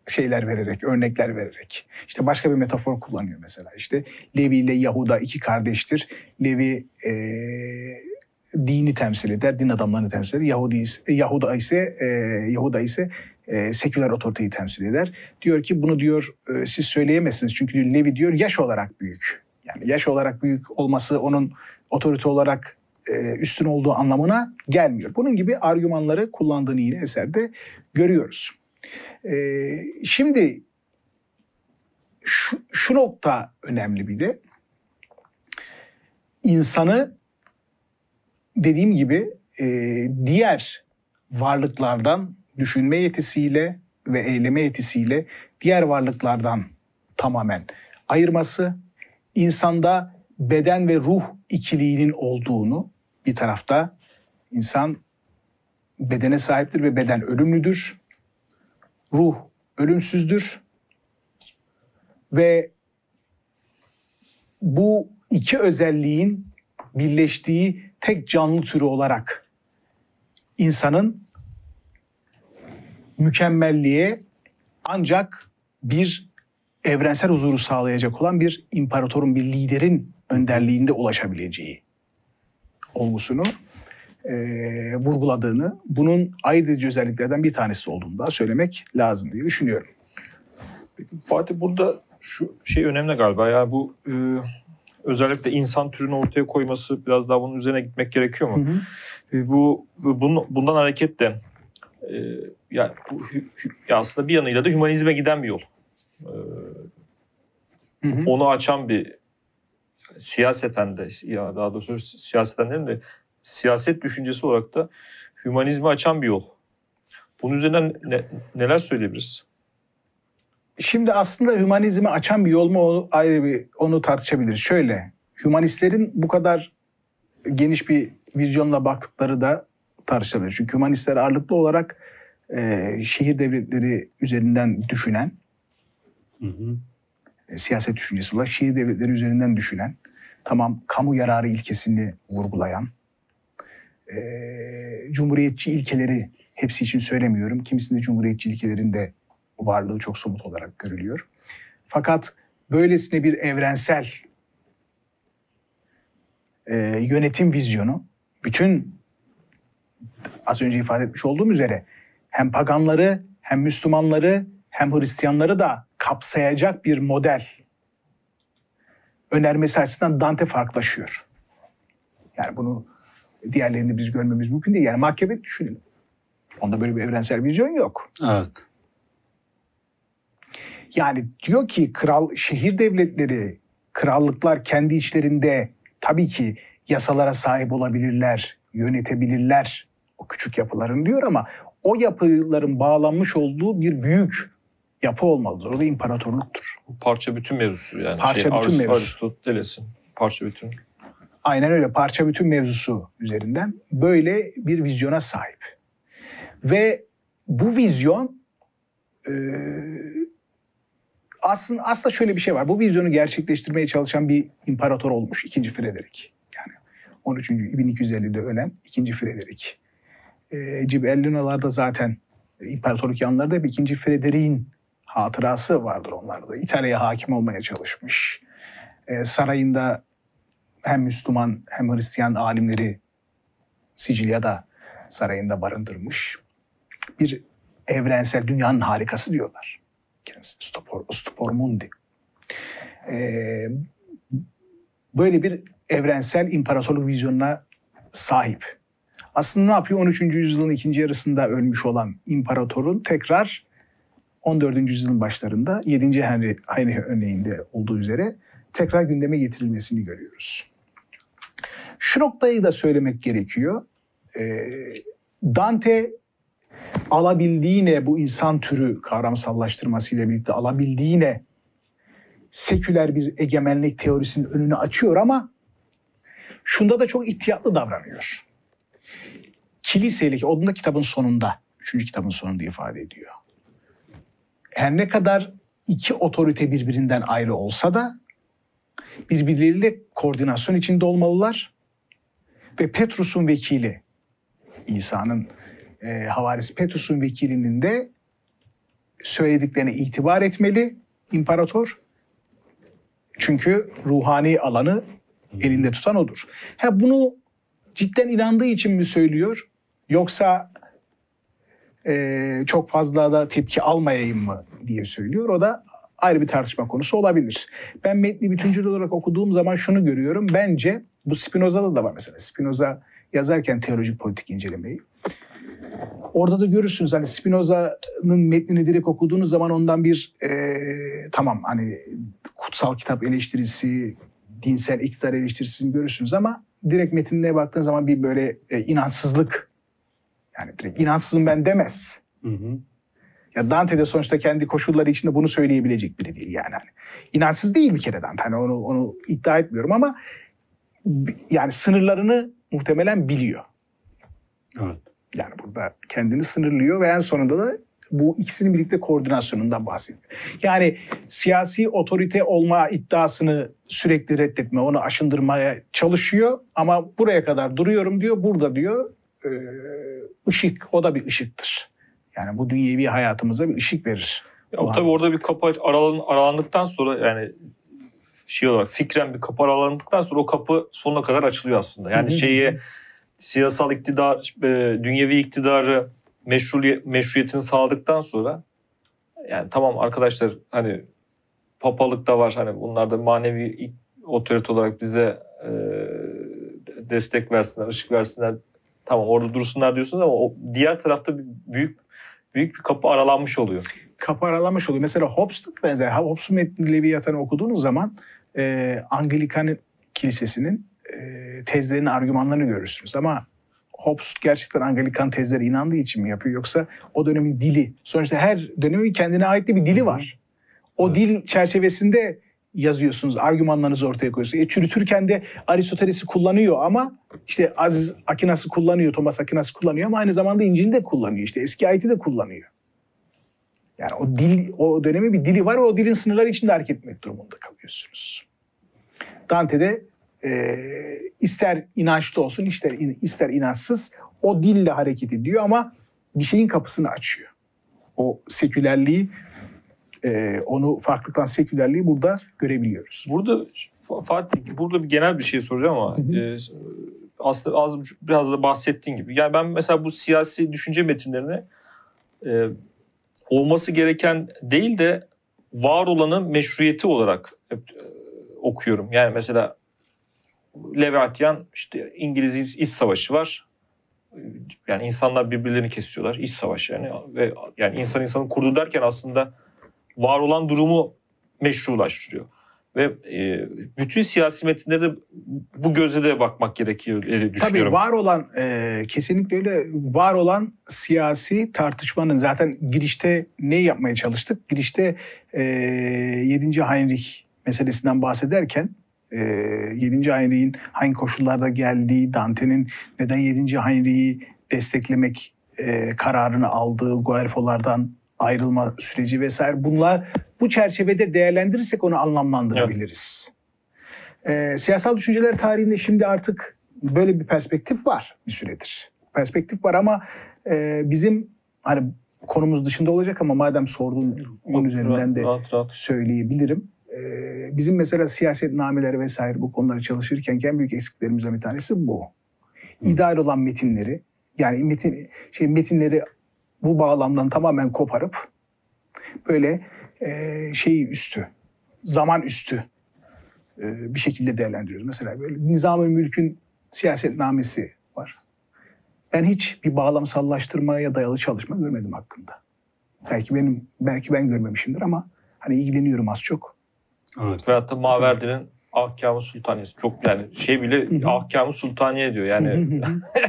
şeyler vererek, örnekler vererek. İşte başka bir metafor kullanıyor mesela. İşte Levi ile Yahuda iki kardeştir. Levi e, dini temsil eder, din adamlarını temsil eder. Yahudi ise, Yahuda ise e, Yahuda ise e, seküler otoriteyi temsil eder. Diyor ki bunu diyor e, siz söyleyemezsiniz çünkü diyor, Levi diyor yaş olarak büyük. Yani yaş olarak büyük olması onun otorite olarak e, üstün olduğu anlamına gelmiyor. Bunun gibi argümanları kullandığını yine eserde görüyoruz. E, şimdi şu, şu nokta önemli bir de insanı dediğim gibi e, diğer varlıklardan düşünme yetisiyle ve eyleme yetisiyle diğer varlıklardan tamamen ayırması, insanda beden ve ruh ikiliğinin olduğunu bir tarafta insan bedene sahiptir ve beden ölümlüdür. Ruh ölümsüzdür. Ve bu iki özelliğin birleştiği tek canlı türü olarak insanın mükemmelliğe ancak bir evrensel huzuru sağlayacak olan bir imparatorun, bir liderin önderliğinde ulaşabileceği olgusunu e, vurguladığını, bunun ayırt edici özelliklerden bir tanesi olduğunu da söylemek lazım diye düşünüyorum. Peki Fatih burada şu şey önemli galiba ya bu e, özellikle insan türünü ortaya koyması biraz daha bunun üzerine gitmek gerekiyor mu? Hı hı. E, bu bunun, bundan hareketle e, ya, bu, ya aslında bir yanıyla da hümanizme giden bir yol. E, hı hı. Onu açan bir siyaseten de ya daha doğrusu siyaseten değil de siyaset düşüncesi olarak da hümanizmi açan bir yol. Bunun üzerinden ne, neler söyleyebiliriz? Şimdi aslında hümanizmi açan bir yol mu ayrı bir onu tartışabiliriz. Şöyle, hümanistlerin bu kadar geniş bir vizyonla baktıkları da tartışılabilir. Çünkü hümanistler ağırlıklı olarak e, şehir devletleri üzerinden düşünen, hı hı. E, siyaset düşüncesi olarak şehir devletleri üzerinden düşünen, tamam kamu yararı ilkesini vurgulayan, e, cumhuriyetçi ilkeleri hepsi için söylemiyorum. Kimisinde cumhuriyetçi ilkelerin de varlığı çok somut olarak görülüyor. Fakat böylesine bir evrensel e, yönetim vizyonu bütün az önce ifade etmiş olduğum üzere hem paganları hem Müslümanları hem Hristiyanları da kapsayacak bir model önermesi açısından Dante farklılaşıyor. Yani bunu diğerlerinde biz görmemiz mümkün değil. Yani Makyaveli düşünelim. Onda böyle bir evrensel vizyon yok. Evet. Yani diyor ki kral şehir devletleri, krallıklar kendi içlerinde tabii ki yasalara sahip olabilirler, yönetebilirler o küçük yapıların diyor ama o yapıların bağlanmış olduğu bir büyük yapı olmalıdır. O da imparatorluktur. Parça bütün mevzusu yani. Parça şey, bütün mevzusu. Aristoteles'in parça bütün. Aynen öyle parça bütün mevzusu üzerinden böyle bir vizyona sahip. Ve bu vizyon e, aslında aslında şöyle bir şey var. Bu vizyonu gerçekleştirmeye çalışan bir imparator olmuş 2. Frederick. Yani 13. 1250'de ölen 2. Frederick. E, Cibellinalarda zaten imparatorluk yanlarında hep 2. Frederick'in hatırası vardır onlarda. İtalya'ya hakim olmaya çalışmış. E, sarayında hem Müslüman hem Hristiyan alimleri Sicilya'da sarayında barındırmış bir evrensel dünyanın harikası diyorlar. Kendisi Stupor, Stupor Mundi. Ee, böyle bir evrensel imparatorluk vizyonuna sahip. Aslında ne yapıyor? 13. yüzyılın ikinci yarısında ölmüş olan imparatorun tekrar 14. yüzyılın başlarında 7. Henry aynı örneğinde olduğu üzere tekrar gündeme getirilmesini görüyoruz. Şu noktayı da söylemek gerekiyor. Ee, Dante alabildiğine bu insan türü kavramsallaştırmasıyla birlikte alabildiğine seküler bir egemenlik teorisinin önünü açıyor ama şunda da çok ihtiyatlı davranıyor. Kiliselik, onun da kitabın sonunda, üçüncü kitabın sonunda ifade ediyor. Her ne kadar iki otorite birbirinden ayrı olsa da birbirleriyle koordinasyon içinde olmalılar ve Petrus'un vekili, İsa'nın e, havarisi Petrus'un vekilinin de söylediklerine itibar etmeli imparator. Çünkü ruhani alanı elinde tutan odur. Ha bunu cidden inandığı için mi söylüyor? Yoksa e, çok fazla da tepki almayayım mı diye söylüyor. O da ayrı bir tartışma konusu olabilir. Ben metni bütüncül olarak okuduğum zaman şunu görüyorum. Bence bu Spinoza'da da var mesela. Spinoza yazarken teolojik politik incelemeyi. Orada da görürsünüz hani Spinoza'nın metnini direkt okuduğunuz zaman ondan bir e, tamam hani kutsal kitap eleştirisi, dinsel iktidar eleştirisini görürsünüz ama direkt metinine baktığın zaman bir böyle e, inançsızlık yani direkt inançsızım ben demez. Hı hı. Ya Dante de sonuçta kendi koşulları içinde bunu söyleyebilecek biri değil yani. Hani inançsız değil bir kere Dante. Hani onu, onu iddia etmiyorum ama yani sınırlarını muhtemelen biliyor. Evet. Yani burada kendini sınırlıyor ve en sonunda da bu ikisinin birlikte koordinasyonundan bahsediyor. Yani siyasi otorite olma iddiasını sürekli reddetme, onu aşındırmaya çalışıyor ama buraya kadar duruyorum diyor, burada diyor ışık, o da bir ışıktır. Yani bu dünyevi hayatımıza bir ışık verir. Ya, o tabii orada bir kapı aralan, aralandıktan sonra yani şey olarak fikren bir kapı aralandıktan sonra o kapı sonuna kadar açılıyor aslında. Yani şeyi siyasal iktidar, e, dünyevi iktidarı meşru, meşruiyetini sağladıktan sonra yani tamam arkadaşlar hani papalık da var hani bunlar da manevi otorite olarak bize e, destek versinler, ışık versinler. Tamam orada dursunlar diyorsunuz ama o diğer tarafta büyük büyük bir kapı aralanmış oluyor. Kapı aralanmış oluyor. Mesela Hobbes'ta benzer. Hobbes'un metni Leviathan'ı okuduğunuz zaman e, Anglikan Kilisesi'nin e, tezlerini, argümanlarını görürsünüz. Ama Hobbes gerçekten Anglikan tezlere inandığı için mi yapıyor yoksa o dönemin dili? Sonuçta her dönemin kendine ait bir dili var. O evet. dil çerçevesinde yazıyorsunuz, argümanlarınızı ortaya koyuyorsunuz. E, çürütürken de Aristoteles'i kullanıyor ama işte Aziz Akinas'ı kullanıyor, Thomas Aquinas kullanıyor ama aynı zamanda İncil'i de kullanıyor. İşte eski ayeti de kullanıyor. Yani o dil, o dönemin bir dili var ve o dilin sınırları içinde hareket etmek durumunda kalıyorsunuz. Dante'de e, ister inançlı olsun ister ister inançsız o dille hareket ediyor ama bir şeyin kapısını açıyor. O sekülerliği e, onu farklı sekülerliği burada görebiliyoruz. Burada Fatih burada bir genel bir şey soracağım ama E, aslında az biraz da bahsettiğin gibi. Yani ben mesela bu siyasi düşünce metinlerini e, olması gereken değil de var olanın meşruiyeti olarak e, okuyorum. Yani mesela Leviathan işte İngiliz İç Savaşı var. Yani insanlar birbirlerini kesiyorlar. İç savaş yani. Ve yani insan insanı kurdu derken aslında var olan durumu meşrulaştırıyor. Ve e, bütün siyasi metinlere de bu gözle de bakmak gerekiyor diye düşünüyorum. Tabii var olan e, kesinlikle öyle var olan siyasi tartışmanın zaten girişte ne yapmaya çalıştık? Girişte e, 7. Heinrich meselesinden bahsederken e, 7. Heinrich'in hangi koşullarda geldiği, Dante'nin neden 7. Heinrich'i desteklemek e, kararını aldığı, Guelfo'lardan ayrılma süreci vesaire bunlar bu çerçevede değerlendirirsek onu anlamlandırabiliriz. Evet. E, siyasal düşünceler tarihinde şimdi artık böyle bir perspektif var bir süredir. Perspektif var ama e, bizim hani konumuz dışında olacak ama madem sorduğun onun üzerinden de rahat, rahat. söyleyebilirim. Ee, bizim mesela siyaset nameleri vesaire bu konuları çalışırken en büyük eksiklerimizden bir tanesi bu. İdeal olan metinleri, Yani metin, şey, metinleri bu bağlamdan tamamen koparıp böyle e, şey üstü, zaman üstü e, bir şekilde değerlendiriyoruz. Mesela böyle Nizam-ı Mülk'ün siyasetnamesi var. Ben hiç bir bağlamsallaştırmaya dayalı çalışma görmedim hakkında. Belki benim belki ben görmemişimdir ama hani ilgileniyorum az çok. Evet. Veyahut da Maverdi'nin Ahkamı Sultaniyesi. Çok yani şey bile. Ahkamı Sultaniye diyor. Yani,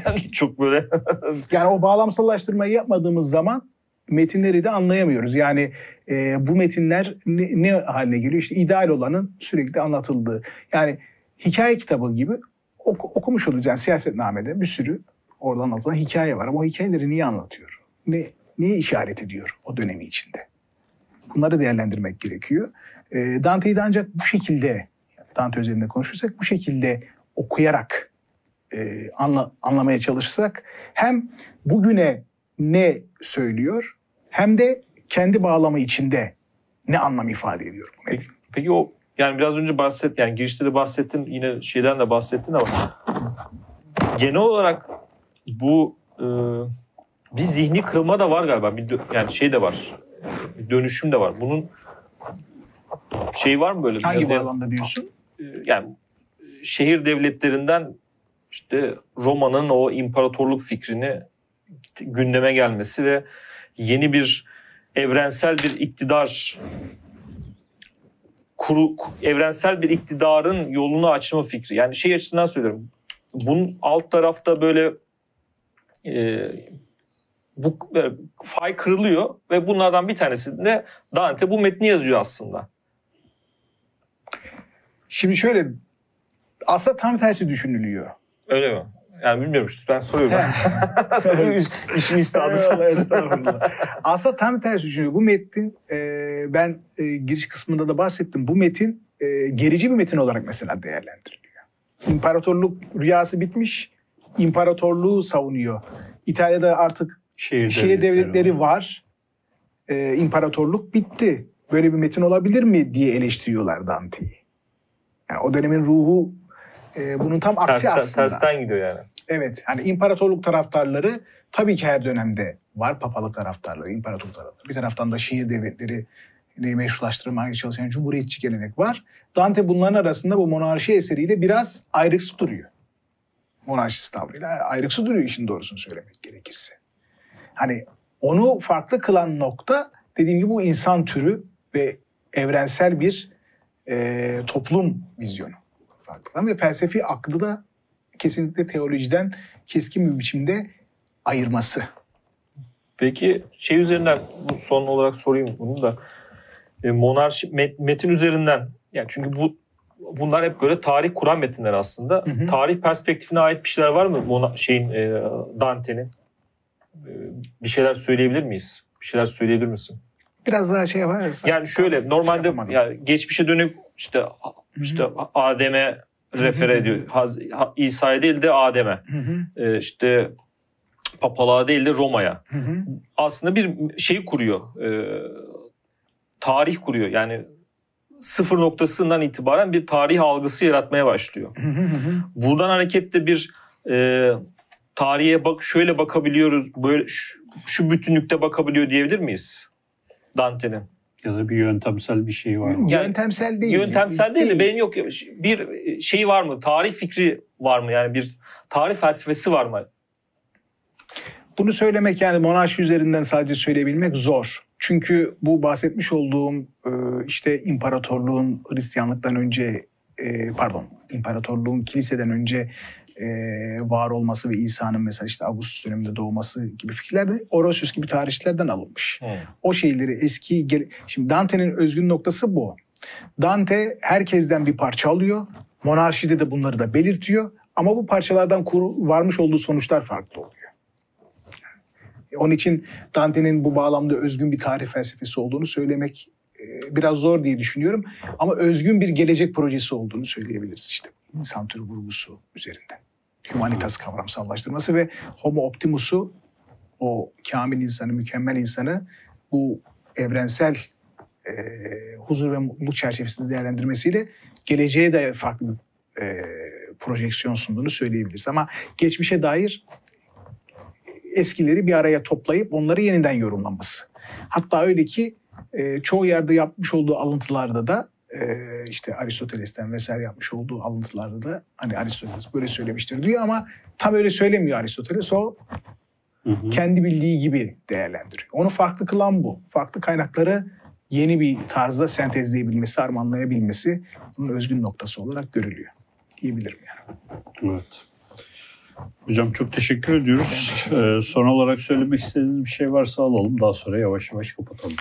yani çok böyle yani o bağlamsallaştırmayı yapmadığımız zaman metinleri de anlayamıyoruz. Yani e, bu metinler ne, ne haline geliyor? İşte ideal olanın sürekli anlatıldığı. Yani hikaye kitabı gibi oku, okumuş olacağız. Yani siyasetnamede bir sürü oradan anlatılan hikaye var. Ama o hikayeleri niye anlatıyor? Ne, niye işaret ediyor o dönemi içinde? Bunları değerlendirmek gerekiyor. E, Dante'yi de ancak bu şekilde, Dante özelinde konuşursak bu şekilde okuyarak e, anla, anlamaya çalışırsak hem bugüne ne söylüyor hem de kendi bağlamı içinde ne anlam ifade ediyor bu metin. Peki o yani biraz önce bahset yani girişte de bahsettin yine şeyden de bahsettin ama genel olarak bu e, bir zihni kırılma da var galiba. Bir dö- yani şey de var. Bir dönüşüm de var. Bunun şey var mı böyle? bir Hangi yerde- bağlamda diyorsun? E, yani şehir devletlerinden işte Roma'nın o imparatorluk fikrini gündeme gelmesi ve yeni bir evrensel bir iktidar kuru, evrensel bir iktidarın yolunu açma fikri. Yani şey açısından söylüyorum. Bunun alt tarafta böyle e, bu böyle fay kırılıyor ve bunlardan bir tanesinde Dante bu metni yazıyor aslında. Şimdi şöyle aslında tam tersi düşünülüyor. Öyle mi? Yani bilmiyorum işte ben soruyorum. İşin istadı. Aslında tam tersi düşünüyor. Bu metin e, ben e, giriş kısmında da bahsettim. Bu metin e, gerici bir metin olarak mesela değerlendiriliyor. İmparatorluk rüyası bitmiş. İmparatorluğu savunuyor. İtalya'da artık Şehir, şehir devletleri var. E, imparatorluk bitti. Böyle bir metin olabilir mi diye eleştiriyorlar Dante'yi. Yani o dönemin ruhu e, bunun tam aksi Tersten, aslında. tersten gidiyor yani. Evet. Hani imparatorluk taraftarları tabii ki her dönemde var. Papalık taraftarları, imparatorluk taraftarları. Bir taraftan da şehir devletleri meşrulaştırmaya çalışan cumhuriyetçi gelenek var. Dante bunların arasında bu monarşi eseriyle biraz ayrıksı duruyor. Monarşist tavrıyla ayrıksı duruyor işin doğrusunu söylemek gerekirse. Hani onu farklı kılan nokta dediğim gibi bu insan türü ve evrensel bir e, toplum vizyonu. Farklı. Ve felsefi aklı da kesinlikle teolojiden keskin bir biçimde ayırması. Peki şey üzerinden son olarak sorayım bunu da. E, monarşi met- metin üzerinden yani çünkü bu bunlar hep böyle tarih kuran metinler aslında. Hı hı. Tarih perspektifine ait bir şeyler var mı Mona- şeyin e, Dante'nin? E, bir şeyler söyleyebilir miyiz? Bir şeyler söyleyebilir misin? Biraz daha şey yaparsak. Yani şöyle normalde Yapamadım. yani geçmişe dönük işte işte Adem'e refere ediyor. Haz- Ha- İsa'ya değil de Adem'e. Hı hı, E, işte papalığa değil de Roma'ya. aslında bir şey kuruyor. e, tarih kuruyor. Yani sıfır noktasından itibaren bir tarih algısı yaratmaya başlıyor. Buradan hareketle bir e, tarihe bak şöyle bakabiliyoruz. Böyle şu, şu bütünlükte bakabiliyor diyebilir miyiz? Dante'nin. Ya da bir yöntemsel bir şey var mı? Yani Yöntemsel değil. Yöntemsel değil de benim yok bir şey var mı? Tarih fikri var mı? Yani bir tarih felsefesi var mı? Bunu söylemek yani monarşi üzerinden sadece söyleyebilmek zor. Çünkü bu bahsetmiş olduğum e, işte imparatorluğun Hristiyanlıktan önce e, pardon imparatorluğun kiliseden önce e, var olması ve İsa'nın mesela işte Augustus döneminde doğması gibi fikirler de Orosius gibi tarihçilerden alınmış. O şeyleri eski şimdi Dante'nin özgün noktası bu. Dante herkesten bir parça alıyor. Monarşide de bunları da belirtiyor. Ama bu parçalardan kuru, varmış olduğu sonuçlar farklı oluyor. Onun için Dante'nin bu bağlamda özgün bir tarih felsefesi olduğunu söylemek biraz zor diye düşünüyorum. Ama özgün bir gelecek projesi olduğunu söyleyebiliriz işte. İnsan türü vurgusu üzerinden. Humanitas kavramsallaştırması ve Homo Optimus'u o kamil insanı, mükemmel insanı bu evrensel e, huzur ve mutluluk çerçevesinde değerlendirmesiyle geleceğe de farklı e, projeksiyon sunduğunu söyleyebiliriz. Ama geçmişe dair eskileri bir araya toplayıp onları yeniden yorumlaması. Hatta öyle ki e, çoğu yerde yapmış olduğu alıntılarda da e, işte Aristoteles'ten vesaire yapmış olduğu alıntılarda da hani Aristoteles böyle söylemiştir diyor ama tam öyle söylemiyor Aristoteles. O Hı hı. kendi bildiği gibi değerlendiriyor. Onu farklı kılan bu. Farklı kaynakları yeni bir tarzda sentezleyebilmesi, harmanlayabilmesi bunun özgün noktası olarak görülüyor. Diyebilirim yani. Evet. Hocam çok teşekkür ediyoruz. Ee, son olarak söylemek istediğiniz bir şey varsa alalım. Daha sonra yavaş yavaş kapatalım.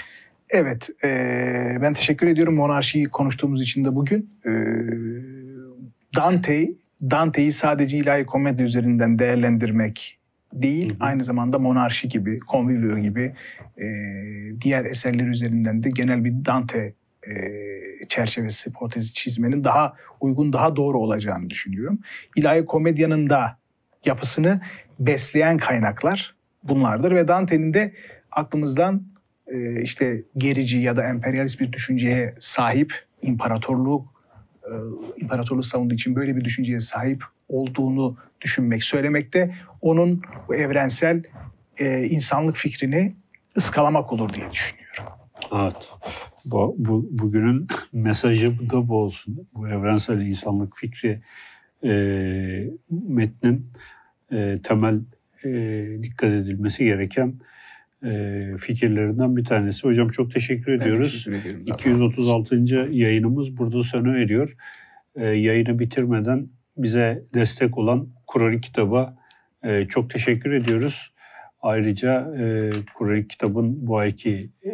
Evet, eee, ben teşekkür ediyorum monarşiyi konuştuğumuz için de bugün. Eee, Dante, Dante'yi sadece ilahi komedi üzerinden değerlendirmek değil, Hı hı. aynı zamanda monarşi gibi, Convivio gibi eee, diğer eserler üzerinden de genel bir Dante eee, çerçevesi, hipotezi çizmenin daha uygun, daha doğru olacağını düşünüyorum. İlahi komedyanın da yapısını besleyen kaynaklar bunlardır ve Dante'nin de aklımızdan e, işte gerici ya da emperyalist bir düşünceye sahip imparatorluğu e, imparatorluğu savunduğu için böyle bir düşünceye sahip olduğunu düşünmek, söylemekte onun bu evrensel e, insanlık fikrini ıskalamak olur diye düşünüyorum. Evet. Bu, bu, bugünün mesajı da bu olsun. Bu evrensel insanlık fikri e, metnin e, temel e, dikkat edilmesi gereken e, fikirlerinden bir tanesi. Hocam çok teşekkür Ben ediyoruz. teşekkür ediyorum. 236. yayınımız burada sona eriyor. E, yayını bitirmeden bize destek olan Kur'an kitaba e, çok teşekkür ediyoruz. Ayrıca e, Kur'an kitabın bu ayki e,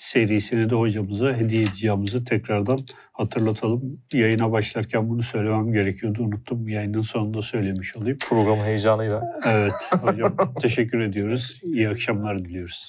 serisini de hocamıza hediye edeceğimizi tekrardan hatırlatalım. Yayına başlarken bunu söylemem gerekiyordu. Unuttum. Yayının sonunda söylemiş olayım. Program heyecanıyla. Evet hocam teşekkür ediyoruz. İyi akşamlar diliyoruz.